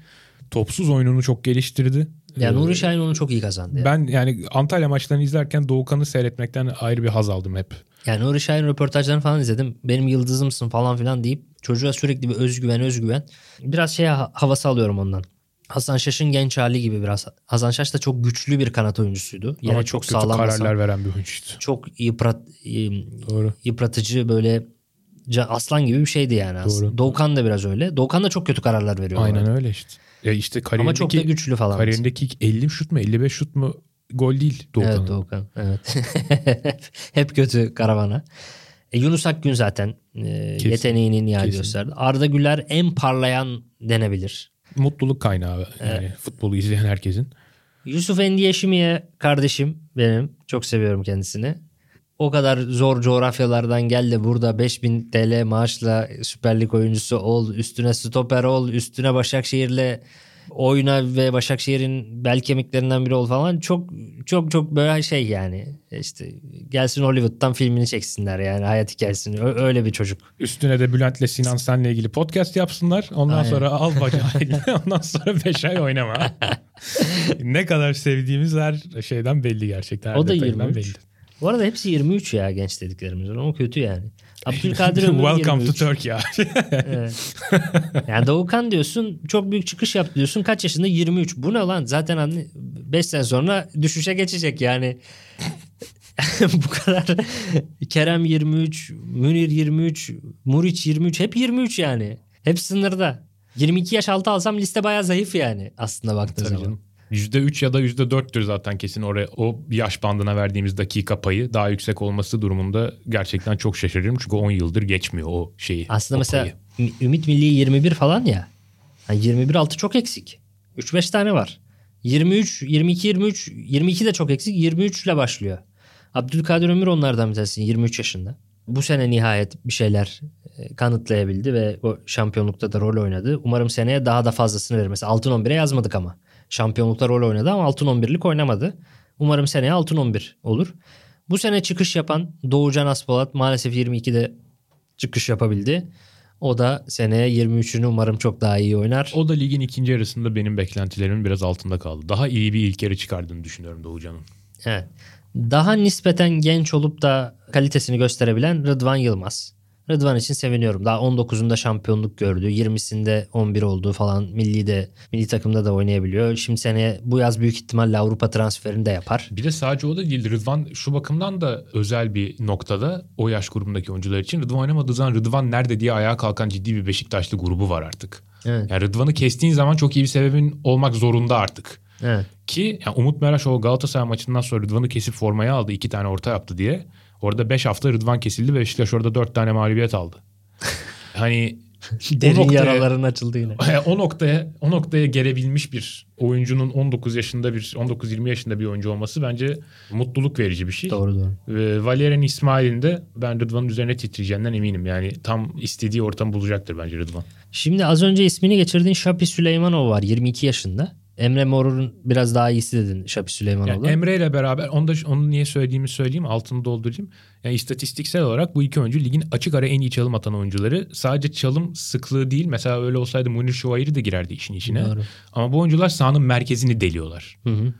Topsuz oyununu çok geliştirdi. Ya Ee, Nuri Şahin onu çok iyi kazandı. ya. Ben yani Antalya maçlarını izlerken Doğukan'ı seyretmekten ayrı bir haz aldım hep. Yani Nuri Şahin röportajlarını falan izledim. Benim yıldızımsın falan filan deyip çocuğa sürekli bir özgüven özgüven. Biraz şey ha- havası alıyorum ondan. Hasan Şaş'ın genç hali gibi biraz. Hasan Şaş da çok güçlü bir kanat oyuncusuydu. Yine Ama çok, çok, kötü sağlam kararlar veren bir oyuncuydu. çok yıprat, Doğru. yıpratıcı böyle aslan gibi bir şeydi yani aslında. Doğru. Doğukan da biraz öyle. Doğukan da çok kötü kararlar veriyor. Aynen orada. öyle işte. Ya işte Ama çok da güçlü falan. kariyerindeki ilk 50 şut mu 55 şut mu gol değil Doğukan'ın. Evet Doğukan. Evet. Hep kötü karavana. E, Yunus Akgün zaten e, yeteneğini nihai Kesin. gösterdi. Arda Güler en parlayan denebilir. Mutluluk kaynağı yani futbolu izleyen herkesin. Yusuf Endiyeşimiye kardeşim benim. Çok seviyorum kendisini. O kadar zor coğrafyalardan gel de burada 5000 TL maaşla Süper Lig oyuncusu ol. Üstüne stoper ol. Üstüne Başakşehir'le oyna ve Başakşehir'in bel kemiklerinden biri ol falan. Çok çok çok böyle şey yani. İşte gelsin Hollywood'dan filmini çeksinler yani hayat hikayesini. Ö- öyle bir çocuk. Üstüne de Bülent'le Sinan Sen'le ilgili podcast yapsınlar. Ondan Aynen. sonra al bacağıyla ondan sonra 5 ay oynama. ne kadar sevdiğimiz her şeyden belli gerçekten. Her O da detayından 23. belli. Bu arada hepsi 23 ya genç dediklerimizin. O kötü yani. Abdülkadir Ömür Welcome 23. to Turkey abi. Evet. yani Doğukan diyorsun çok büyük çıkış yaptı diyorsun kaç yaşında 23 bu ne lan zaten 5 sene sonra düşüşe geçecek yani bu kadar Kerem 23 Münir 23 Muriç 23 hep 23 yani hep sınırda 22 yaş altı alsam liste bayağı zayıf yani aslında baktığın Tabii zaman. canım. %3 ya da %4'tür zaten kesin oraya o yaş bandına verdiğimiz dakika payı daha yüksek olması durumunda gerçekten çok şaşırırım. Çünkü 10 yıldır geçmiyor o şeyi. Aslında o mesela payı. Ümit Milli 21 falan ya. Yani 21 altı çok eksik. 3-5 tane var. 23, 22, 23, 22 de çok eksik. 23 ile başlıyor. Abdülkadir Ömür onlardan bir tanesi 23 yaşında. Bu sene nihayet bir şeyler e, kanıtlayabildi ve o şampiyonlukta da rol oynadı. Umarım seneye daha da fazlasını verir. Mesela altın 11'e yazmadık ama. Şampiyonlukta rol oynadı ama altın 11'lik oynamadı. Umarım seneye altın 11 olur. Bu sene çıkış yapan Doğucan Aspolat maalesef 22'de çıkış yapabildi. O da seneye 23'ünü umarım çok daha iyi oynar. O da ligin ikinci yarısında benim beklentilerimin biraz altında kaldı. Daha iyi bir ilk yarı çıkardığını düşünüyorum Doğucan'ın. Evet. Daha nispeten genç olup da kalitesini gösterebilen Rıdvan Yılmaz. Rıdvan için seviniyorum. Daha 19'unda şampiyonluk gördü. 20'sinde 11 oldu falan. Milli de milli takımda da oynayabiliyor. Şimdi seneye bu yaz büyük ihtimalle Avrupa transferini de yapar. Bir de sadece o da değil. Rıdvan şu bakımdan da özel bir noktada o yaş grubundaki oyuncular için. Rıdvan oynamadığı zaman Rıdvan nerede diye ayağa kalkan ciddi bir Beşiktaşlı grubu var artık. Evet. Yani Rıdvan'ı kestiğin zaman çok iyi bir sebebin olmak zorunda artık. Evet. Ki yani Umut Meraş o Galatasaray maçından sonra Rıdvan'ı kesip formaya aldı. iki tane orta yaptı diye. Orada 5 hafta Rıdvan kesildi ve Beşiktaş orada 4 tane mağlubiyet aldı. hani Derin noktaya, yaraların açıldı yine. o noktaya o noktaya gelebilmiş bir oyuncunun 19 yaşında bir 19-20 yaşında bir oyuncu olması bence mutluluk verici bir şey. Doğru doğru. Ve Valerian İsmail'in de ben Rıdvan'ın üzerine titreyeceğinden eminim. Yani tam istediği ortamı bulacaktır bence Rıdvan. Şimdi az önce ismini geçirdiğin Şapi Süleymanov var 22 yaşında. Emre Morur'un biraz daha iyisi dedin Şapi Süleymanov'la. Yani Emre ile beraber onu da onu niye söylediğimi söyleyeyim altını doldurayım. Yani istatistiksel olarak bu iki oyuncu ligin açık ara en iyi çalım atan oyuncuları. Sadece çalım sıklığı değil. Mesela öyle olsaydı Munir Şuayri de girerdi işin içine. Doğru. Ama bu oyuncular sahanın merkezini deliyorlar. Hı hı.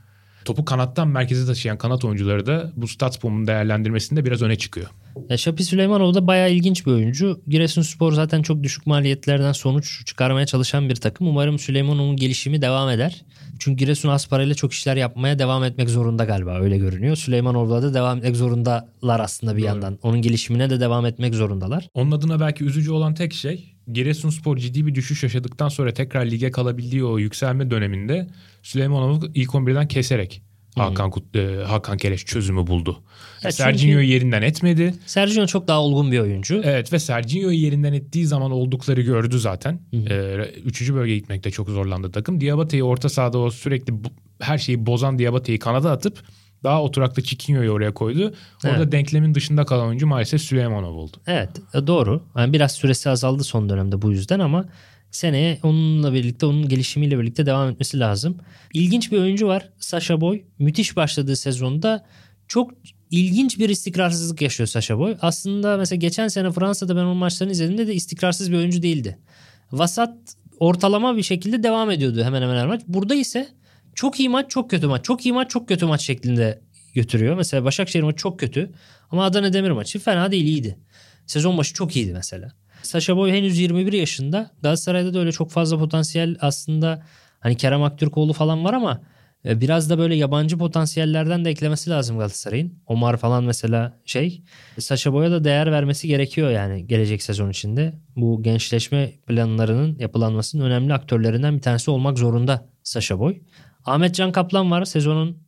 Topu kanattan merkeze taşıyan kanat oyuncuları da bu Statsboom'un değerlendirmesinde biraz öne çıkıyor. Ya Şapi Süleymanov da bayağı ilginç bir oyuncu. Giresunspor zaten çok düşük maliyetlerden sonuç çıkarmaya çalışan bir takım. Umarım Süleymanov'un gelişimi devam eder. Çünkü Giresun az parayla çok işler yapmaya devam etmek zorunda galiba öyle görünüyor. Süleymanov'la da devam etmek zorundalar aslında bir Doğru. yandan. Onun gelişimine de devam etmek zorundalar. Onun adına belki üzücü olan tek şey Giresunspor ciddi bir düşüş yaşadıktan sonra tekrar lige kalabildiği o yükselme döneminde Süleymanov'u ilk 11'den keserek Hakan, Kut- e, Hakan Keleş çözümü buldu. Ya Sergio'yu yerinden etmedi. Sergio çok daha olgun bir oyuncu. Evet ve Sergio'yu yerinden ettiği zaman oldukları gördü zaten. Ee, üçüncü bölgeye gitmekte çok zorlandı takım. Diabate'yi orta sahada o sürekli bu- her şeyi bozan Diabate'yi kanada atıp daha oturaklı Chiquinho'yu oraya koydu. Orada Evet. denklemin dışında kalan oyuncu maalesef Süleymanov oldu. Evet e, doğru. Yani biraz süresi azaldı son dönemde bu yüzden ama seneye onunla birlikte onun gelişimiyle birlikte devam etmesi lazım. İlginç bir oyuncu var. Sasha Boy. Müthiş başladığı sezonda çok ilginç bir istikrarsızlık yaşıyor Sasha Boy. Aslında mesela geçen sene Fransa'da ben onun maçlarını izlediğimde de istikrarsız bir oyuncu değildi. Vasat ortalama bir şekilde devam ediyordu hemen hemen her maç. Burada ise çok iyi maç çok kötü maç. Çok iyi maç çok kötü maç şeklinde götürüyor. Mesela Başakşehir maçı çok kötü ama Adana Demir maçı fena değil iyiydi. Sezon başı çok iyiydi mesela. Sasha Boy henüz 21 yaşında. Galatasaray'da da öyle çok fazla potansiyel aslında hani Kerem Aktürkoğlu falan var ama e, biraz da böyle yabancı potansiyellerden de eklemesi lazım Galatasaray'ın. Omar falan mesela şey. Sasha Boy'a da değer vermesi gerekiyor yani gelecek sezon içinde. Bu gençleşme planlarının yapılanmasının önemli aktörlerinden bir tanesi olmak zorunda Sasha Boy. Ahmet Can Kaplan var sezonun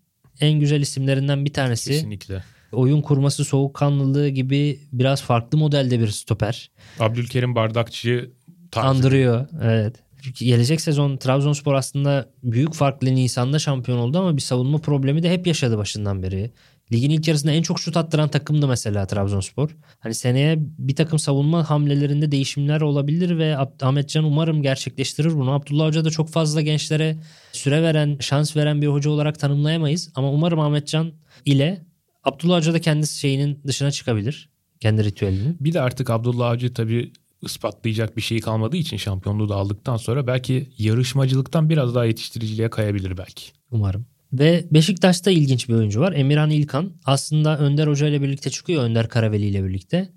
en güzel isimlerinden bir tanesi Kesinlikle. oyun kurması, soğukkanlılığı gibi biraz farklı modelde bir stoper. Abdülkerim Bardakçı tarzı. Andırıyor. Evet. Çünkü gelecek sezon Trabzonspor aslında büyük farklı Nisan'da şampiyon oldu ama bir savunma problemi de hep yaşadı başından beri. Ligin ilk yarısında en çok şut attıran takımdı mesela Trabzonspor. Hani seneye bir takım savunma hamlelerinde değişimler olabilir ve Ahmetcan umarım gerçekleştirir bunu. Abdullah Hoca da çok fazla gençlere süre veren, şans veren bir hoca olarak tanımlayamayız. Ama umarım Ahmetcan ile Abdullah Hoca da kendi şeyinin dışına çıkabilir. Kendi ritüelinin. Bir de artık Abdullah Avcı tabii ispatlayacak bir şey kalmadığı için şampiyonluğu da aldıktan sonra belki yarışmacılıktan biraz daha yetiştiriciliğe kayabilir belki. Umarım. Ve Beşiktaş'ta ilginç bir oyuncu var. Emirhan İlkan. Aslında Önder Hoca ile birlikte çıkıyor. Önder Karaveli ile birlikte.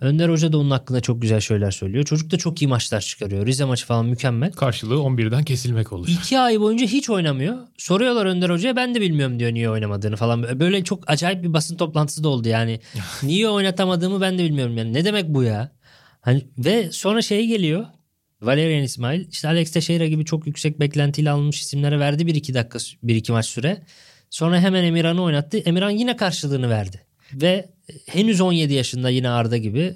Önder Hoca da onun hakkında çok güzel şeyler söylüyor. Çocuk da çok iyi maçlar çıkarıyor. Rize maçı falan mükemmel. Karşılığı 11'den kesilmek oluyor. İki ay boyunca hiç oynamıyor. Soruyorlar Önder Hoca'ya ben de bilmiyorum diyor niye oynamadığını falan. Böyle çok acayip bir basın toplantısı da oldu yani. niye oynatamadığımı ben de bilmiyorum yani. Ne demek bu ya? Hani ve sonra şey geliyor. Valerian İsmail işte Alex Teixeira gibi çok yüksek beklentiyle alınmış isimlere verdi 1-2 dakika 1-2 maç süre. Sonra hemen Emirhan'ı oynattı. Emirhan yine karşılığını verdi. Ve henüz 17 yaşında yine Arda gibi.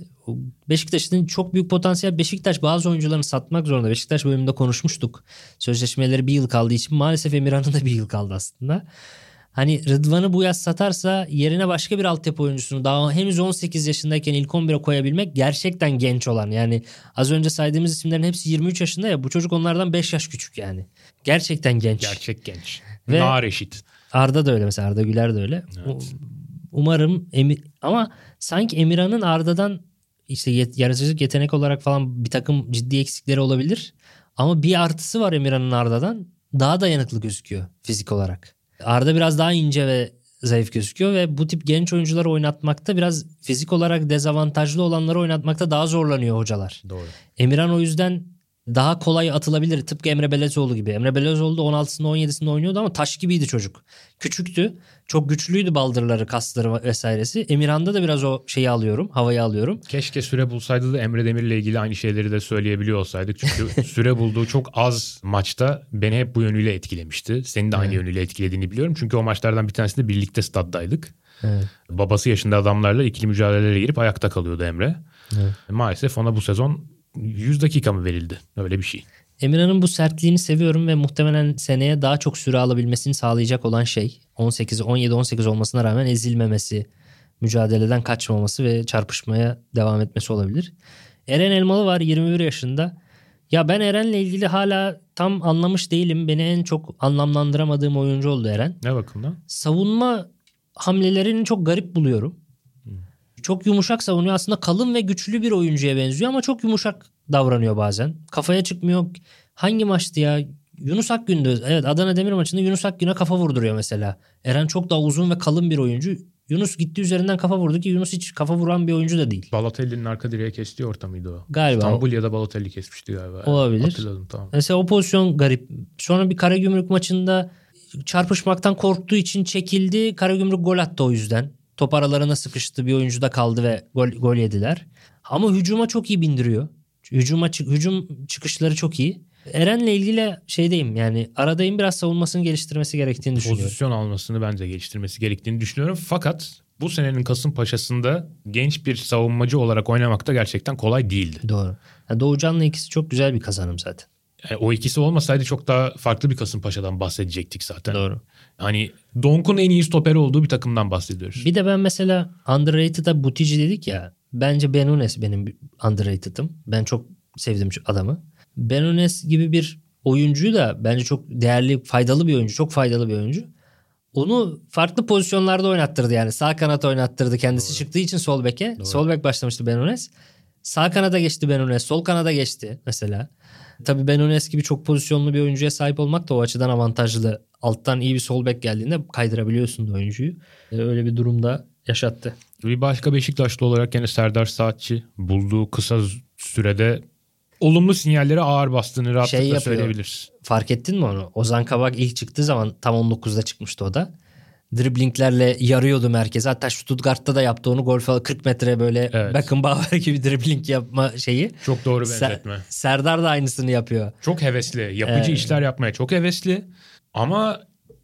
Beşiktaş'ın çok büyük potansiyel. Beşiktaş bazı oyuncularını satmak zorunda. Beşiktaş bölümünde konuşmuştuk. Sözleşmeleri bir yıl kaldığı için maalesef Emirhan'ın da bir yıl kaldı aslında. Hani Rıdvan'ı bu yaz satarsa yerine başka bir altyapı oyuncusunu daha henüz 18 yaşındayken ilk 11'e koyabilmek gerçekten genç olan. Yani az önce saydığımız isimlerin hepsi 23 yaşında ya bu çocuk onlardan 5 yaş küçük yani. Gerçekten genç. Gerçek genç. Ve- Nar eşit. Arda da öyle mesela Arda Güler de öyle. U- Umarım Emi- ama sanki Emirhan'ın Arda'dan işte yet- yaratıcılık yetenek olarak falan bir takım ciddi eksikleri olabilir. Ama bir artısı var Emirhan'ın Arda'dan. Daha dayanıklı gözüküyor fizik olarak. Arda biraz daha ince ve zayıf gözüküyor ve bu tip genç oyuncuları oynatmakta biraz fizik olarak dezavantajlı olanları oynatmakta daha zorlanıyor hocalar. Doğru. Emirhan o yüzden daha kolay atılabilir. Tıpkı Emre Belezoğlu gibi. Emre Belezoğlu da 16'sında 17'sinde oynuyordu ama taş gibiydi çocuk. Küçüktü. Çok güçlüydü baldırları, kasları vesairesi. Emirhan'da da biraz o şeyi alıyorum. Havayı alıyorum. Keşke süre bulsaydı da Emre Demir'le ilgili aynı şeyleri de söyleyebiliyor olsaydık. Çünkü süre bulduğu çok az maçta beni hep bu yönüyle etkilemişti. Senin de aynı yönüyle etkilediğini biliyorum. Çünkü o maçlardan bir tanesinde birlikte staddaydık. Evet. Babası yaşında adamlarla ikili mücadelelere girip ayakta kalıyordu Emre. Evet. Maalesef ona bu sezon 100 dakika mı verildi? Öyle bir şey. Emirhan'ın bu sertliğini seviyorum ve muhtemelen seneye daha çok süre alabilmesini sağlayacak olan şey 18 17 18 olmasına rağmen ezilmemesi, mücadeleden kaçmaması ve çarpışmaya devam etmesi olabilir. Eren Elmalı var 21 yaşında. Ya ben Eren'le ilgili hala tam anlamış değilim. Beni en çok anlamlandıramadığım oyuncu oldu Eren. Ne bakımdan? Savunma hamlelerini çok garip buluyorum. Çok yumuşak savunuyor. Aslında kalın ve güçlü bir oyuncuya benziyor ama çok yumuşak davranıyor bazen. Kafaya çıkmıyor. Hangi maçtı ya? Yunus Akgün de evet Adana Demir maçında Yunus Akgün'e kafa vurduruyor mesela. Eren çok daha uzun ve kalın bir oyuncu. Yunus gitti üzerinden kafa vurdu ki Yunus hiç kafa vuran bir oyuncu da değil. Balotelli'nin arka direğe kestiği ortamıydı o. Galiba. İstanbul ya da Balotelli kesmişti galiba. Olabilir. Hatırladım tamam. Mesela o pozisyon garip. Sonra bir Karagümrük maçında çarpışmaktan korktuğu için çekildi. Karagümrük gol attı o yüzden. Top aralarına sıkıştı bir oyuncu da kaldı ve gol, gol yediler. Ama hücuma çok iyi bindiriyor. Hücuma, çık- hücum çıkışları çok iyi. Eren'le ilgili şeydeyim yani aradayım biraz savunmasını geliştirmesi gerektiğini düşünüyorum. Pozisyon almasını bence geliştirmesi gerektiğini düşünüyorum. Fakat bu senenin Kasımpaşa'sında genç bir savunmacı olarak oynamak da gerçekten kolay değildi. Doğru. Yani Doğucan'la ikisi çok güzel bir kazanım zaten. Yani o ikisi olmasaydı çok daha farklı bir Kasımpaşa'dan bahsedecektik zaten. Doğru. Hani Donk'un en iyi stoperi olduğu bir takımdan bahsediyoruz. Bir de ben mesela underrated'a Butici dedik ya. Bence Benunes benim underrated'ım. Ben çok sevdim şu adamı. Benunes gibi bir oyuncuyu da bence çok değerli, faydalı bir oyuncu. Çok faydalı bir oyuncu. Onu farklı pozisyonlarda oynattırdı yani. Sağ kanat oynattırdı kendisi çıktığı için sol beke. Sol bek başlamıştı Benunes. Sağ kanada geçti Benunes. Sol kanada geçti mesela. Tabii Benunes gibi çok pozisyonlu bir oyuncuya sahip olmak da o açıdan avantajlı. Alttan iyi bir sol bek geldiğinde kaydırabiliyorsun da oyuncuyu. Ee, Öyle bir durumda yaşattı. Bir başka Beşiktaşlı olarak yine Serdar Saatçi bulduğu kısa sürede olumlu sinyalleri ağır bastığını rahatlıkla Şey yapıyor. söyleyebiliriz. Fark ettin mi onu? Ozan Kabak ilk çıktığı zaman tam 19'da çıkmıştı o da. Driblinglerle yarıyordu merkeze. Hatta Stuttgart'ta da yaptı onu. Gol falan 40 metre böyle Evet. Beckenbauer gibi dribbling yapma şeyi. Çok doğru Ser- benzetme. Serdar da aynısını yapıyor. Çok hevesli. Yapıcı Evet. işler yapmaya çok hevesli. Ama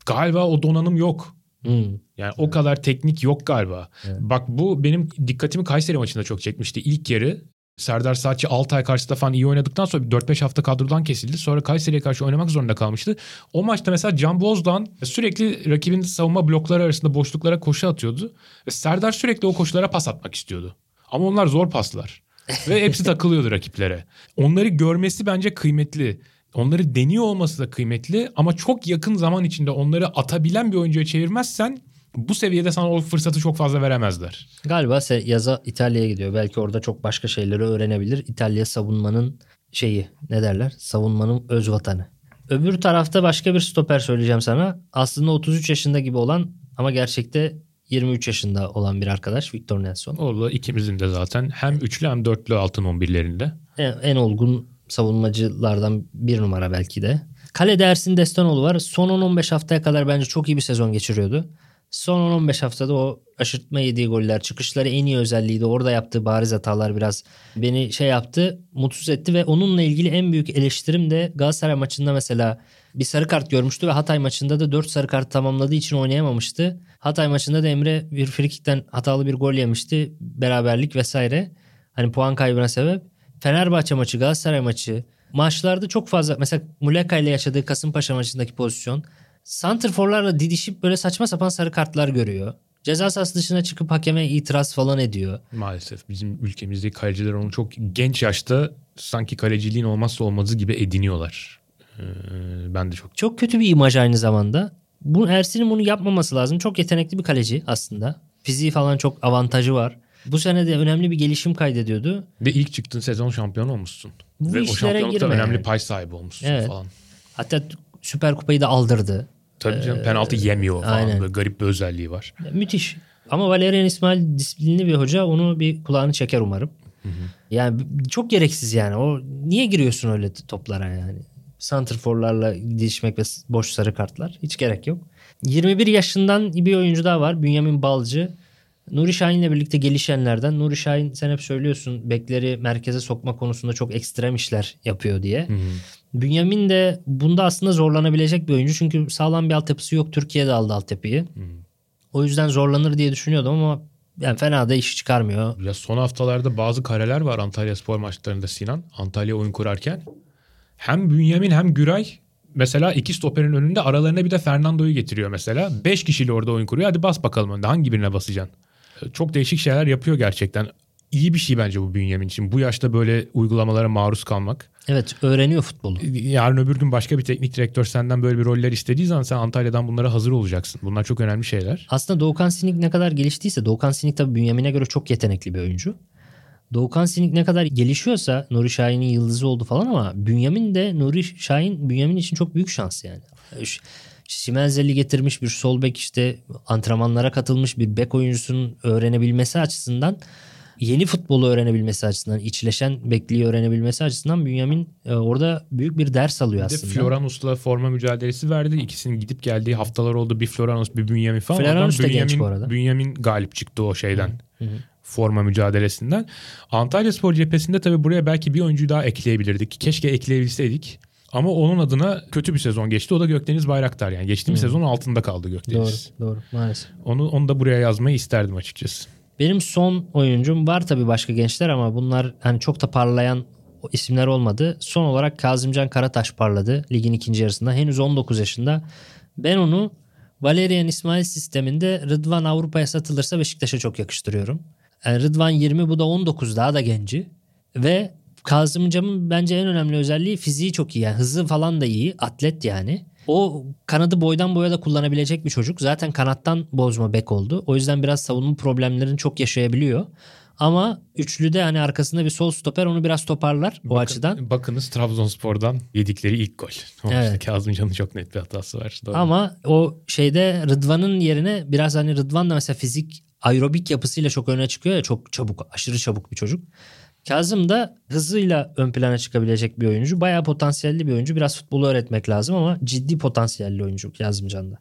galiba o donanım yok. Hmm. Yani o kadar teknik yok galiba. Bak bu benim dikkatimi Kayseri maçında çok çekmişti. İlk yarı Serdar Saatçi Altay karşısında falan iyi oynadıktan sonra bir 4-5 hafta kadrodan kesildi. Sonra Kayseri'ye karşı oynamak zorunda kalmıştı. O maçta mesela Can Bozdoğan sürekli rakibin savunma blokları arasında boşluklara koşu atıyordu. Ve Serdar sürekli o koşulara pas atmak istiyordu. Ama onlar zor paslar. Ve hepsi takılıyordu rakiplere. Onları görmesi bence kıymetli. Onları deniyor olması da kıymetli ama çok yakın zaman içinde onları atabilen bir oyuncuya çevirmezsen bu seviyede sana o fırsatı çok fazla veremezler. Galiba se- yaza İtalya'ya gidiyor. Belki orada çok başka şeyleri öğrenebilir. İtalya savunmanın şeyi ne derler? Savunmanın öz vatanı. Öbür tarafta başka bir stoper söyleyeceğim sana. Aslında 33 yaşında gibi olan ama gerçekte 23 yaşında olan bir arkadaş Victor Nelson. O da ikimizin de zaten hem üçlü hem dörtlü altın 11'lerinde. En, en olgun savunmacılardan bir numara belki de. Kalede Ersin Destanoğlu var. Son 10-15 haftaya kadar bence çok iyi bir sezon geçiriyordu. Son 10-15 haftada o aşırtma yediği goller, çıkışları en iyi özelliğiydi. Orada yaptığı bariz hatalar biraz beni şey yaptı, mutsuz etti ve onunla ilgili en büyük eleştirim de Galatasaray maçında mesela bir sarı kart görmüştü ve Hatay maçında da 4 sarı kart tamamladığı için oynayamamıştı. Hatay maçında da Emre bir frikikten hatalı bir gol yemişti. Beraberlik vesaire. Hani puan kaybına sebep. Fenerbahçe maçı, Galatasaray maçı maçlarda çok fazla mesela Muleka ile yaşadığı Kasımpaşa maçındaki pozisyon santrforlarla didişip böyle saçma sapan sarı kartlar görüyor. Ceza sahası dışına çıkıp hakeme itiraz falan ediyor. Maalesef bizim ülkemizdeki kaleciler onu çok genç yaşta sanki kaleciliğin olmazsa olmazı gibi ediniyorlar. Ee, ben de çok Çok kötü bir imaj aynı zamanda. Bu Ersin'in bunu yapmaması lazım. Çok yetenekli bir kaleci aslında. Fiziği falan çok avantajı var. Bu sene de önemli bir gelişim kaydediyordu. ve ilk çıktığın sezon şampiyon olmuşsun. Bu ve o şampiyonlukta önemli yani. pay sahibi olmuşsun Evet. falan. Hatta Süper Kupayı da aldırdı. Tabii canım penaltı yemiyor falan. aynen. Böyle garip bir özelliği var. Müthiş. Ama Valerian İsmail disiplinli bir hoca. Onu bir kulağını çeker umarım. Yani çok gereksiz yani. O niye giriyorsun öyle toplara yani? Santrforlarla didişmek ve boş sarı kartlar. Hiç gerek yok. 21 yaşından bir oyuncu daha var. Bünyamin Balcı. Nuri Şahin'le birlikte gelişenlerden. Nuri Şahin sen hep söylüyorsun bekleri merkeze sokma konusunda çok ekstrem işler yapıyor diye. Bünyamin de bunda aslında zorlanabilecek bir oyuncu. Çünkü sağlam bir altyapısı yok. Türkiye'de aldı altyapıyı. O yüzden zorlanır diye düşünüyordum ama yani fena da işi çıkarmıyor. Ya son haftalarda bazı kareler var Antalya spor maçlarında Sinan. Antalya oyun kurarken. Hem Bünyamin hem Güray mesela iki stoperin önünde aralarına bir de Fernando'yu getiriyor mesela. Beş kişiyle orada oyun kuruyor. Hadi bas bakalım önde. Hangi birine basacaksın? Çok değişik şeyler yapıyor gerçekten. İyi bir şey bence bu Bünyamin için. Bu yaşta böyle uygulamalara maruz kalmak. Evet öğreniyor futbolu. Yarın öbür gün başka bir teknik direktör senden böyle bir roller istediği zaman sen Antalya'dan bunlara hazır olacaksın. Bunlar çok önemli şeyler. Aslında Doğukan Sinik ne kadar geliştiyse Doğukan Sinik tabii Bünyamin'e göre çok yetenekli bir oyuncu. Doğukan Sinik ne kadar gelişiyorsa Nuri Şahin'in yıldızı oldu falan ama Bünyamin de Nuri Şahin Bünyamin için çok büyük şans yani. Şimenzel'i getirmiş bir sol bek işte antrenmanlara katılmış bir bek oyuncusunun öğrenebilmesi açısından yeni futbolu öğrenebilmesi açısından, içleşen bekliği öğrenebilmesi açısından Bünyamin e, orada büyük bir ders alıyor Bir de aslında. Floranus'la forma mücadelesi verdi. İkisinin gidip geldiği haftalar oldu. Bir Floranus bir Bünyamin falan. Floranus da genç Bünyamin- bu arada. Bünyamin galip çıktı o şeyden. Hı hı. Forma mücadelesinden. Antalya Spor cephesinde tabii buraya belki bir oyuncuyu daha ekleyebilirdik. Keşke ekleyebilseydik. Ama onun adına kötü bir sezon geçti. O da Gökdeniz Bayraktar yani. Geçtiğimiz Hı. sezon altında kaldı Doğru, Gökdeniz. doğru maalesef. Onu, onu da buraya yazmayı isterdim açıkçası. Benim son oyuncum var tabii başka gençler ama bunlar hani çok da parlayan isimler olmadı. Son olarak Kazımcan Karataş parladı ligin ikinci yarısında. Henüz 19 yaşında. Ben onu Valerian İsmail sisteminde Rıdvan Avrupa'ya satılırsa Beşiktaş'a çok yakıştırıyorum. Yani Rıdvan 20 bu da 19 daha da genci. Ve Kazımcan'ın bence en önemli özelliği fiziği çok iyi. Yani hızı falan da iyi. Atlet yani. O kanadı boydan boya da kullanabilecek bir çocuk. Zaten kanattan bozma bek oldu. O yüzden biraz savunma problemlerini çok yaşayabiliyor. Ama üçlüde hani arkasında bir sol stoper onu biraz toparlar o Bakın- açıdan. Bakınız Trabzonspor'dan yedikleri ilk gol. O Evet. işte Kazımcan'ın çok net bir hatası var. Doğru. Ama o şeyde Rıdvan'ın yerine biraz hani Rıdvan da mesela fizik aerobik yapısıyla çok öne çıkıyor ya çok çabuk aşırı çabuk bir çocuk. Kazım da hızıyla ön plana çıkabilecek bir oyuncu. Bayağı potansiyelli bir oyuncu. Biraz futbolu öğretmek lazım ama ciddi potansiyelli oyuncu Kazımcan'da.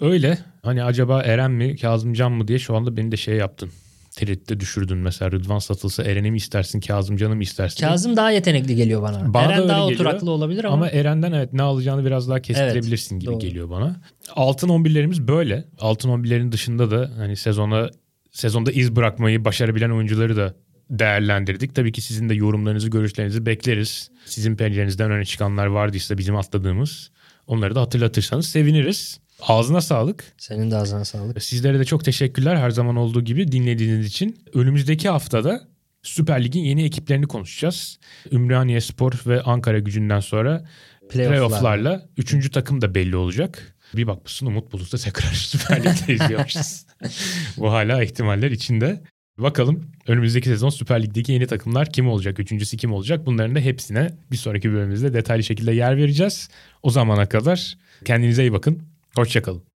Öyle. Hani acaba Eren mi Kazımcan mı diye şu anda beni de şey yaptın. Tereddütte düşürdün mesela Rıdvan satılsa Eren'i mi istersin Kazımcan'ı mı istersin? Kazım daha yetenekli geliyor bana. Bana da Eren öyle daha geliyor. oturaklı olabilir ama, Ama Eren'den evet ne alacağını biraz daha kestirebilirsin gibi doğru. geliyor bana. Altın 11'lerimiz böyle. Altın 11'lerin dışında da hani sezona sezonda iz bırakmayı başarabilen oyuncuları da değerlendirdik. Tabii ki sizin de yorumlarınızı, görüşlerinizi bekleriz. Sizin pencerenizden öne çıkanlar vardıysa bizim atladığımız onları da hatırlatırsanız seviniriz. Ağzına sağlık. senin de ağzına sağlık. Sizlere de çok teşekkürler her zaman olduğu gibi dinlediğiniz için. Önümüzdeki haftada Süper Lig'in yeni ekiplerini konuşacağız. Ümraniye Spor ve Ankara gücünden sonra Playoff'lar. playofflarla üçüncü takım da belli olacak. Bir bakmışsın Umut Bulut'ta tekrar Süper Lig'de izliyormuşuz. Bu hala ihtimaller içinde. Bakalım önümüzdeki sezon Süper Lig'deki yeni takımlar kim olacak? Üçüncüsü kim olacak? Bunların da hepsine bir sonraki bölümümüzde detaylı şekilde yer vereceğiz. O zamana kadar kendinize iyi bakın. Hoşçakalın.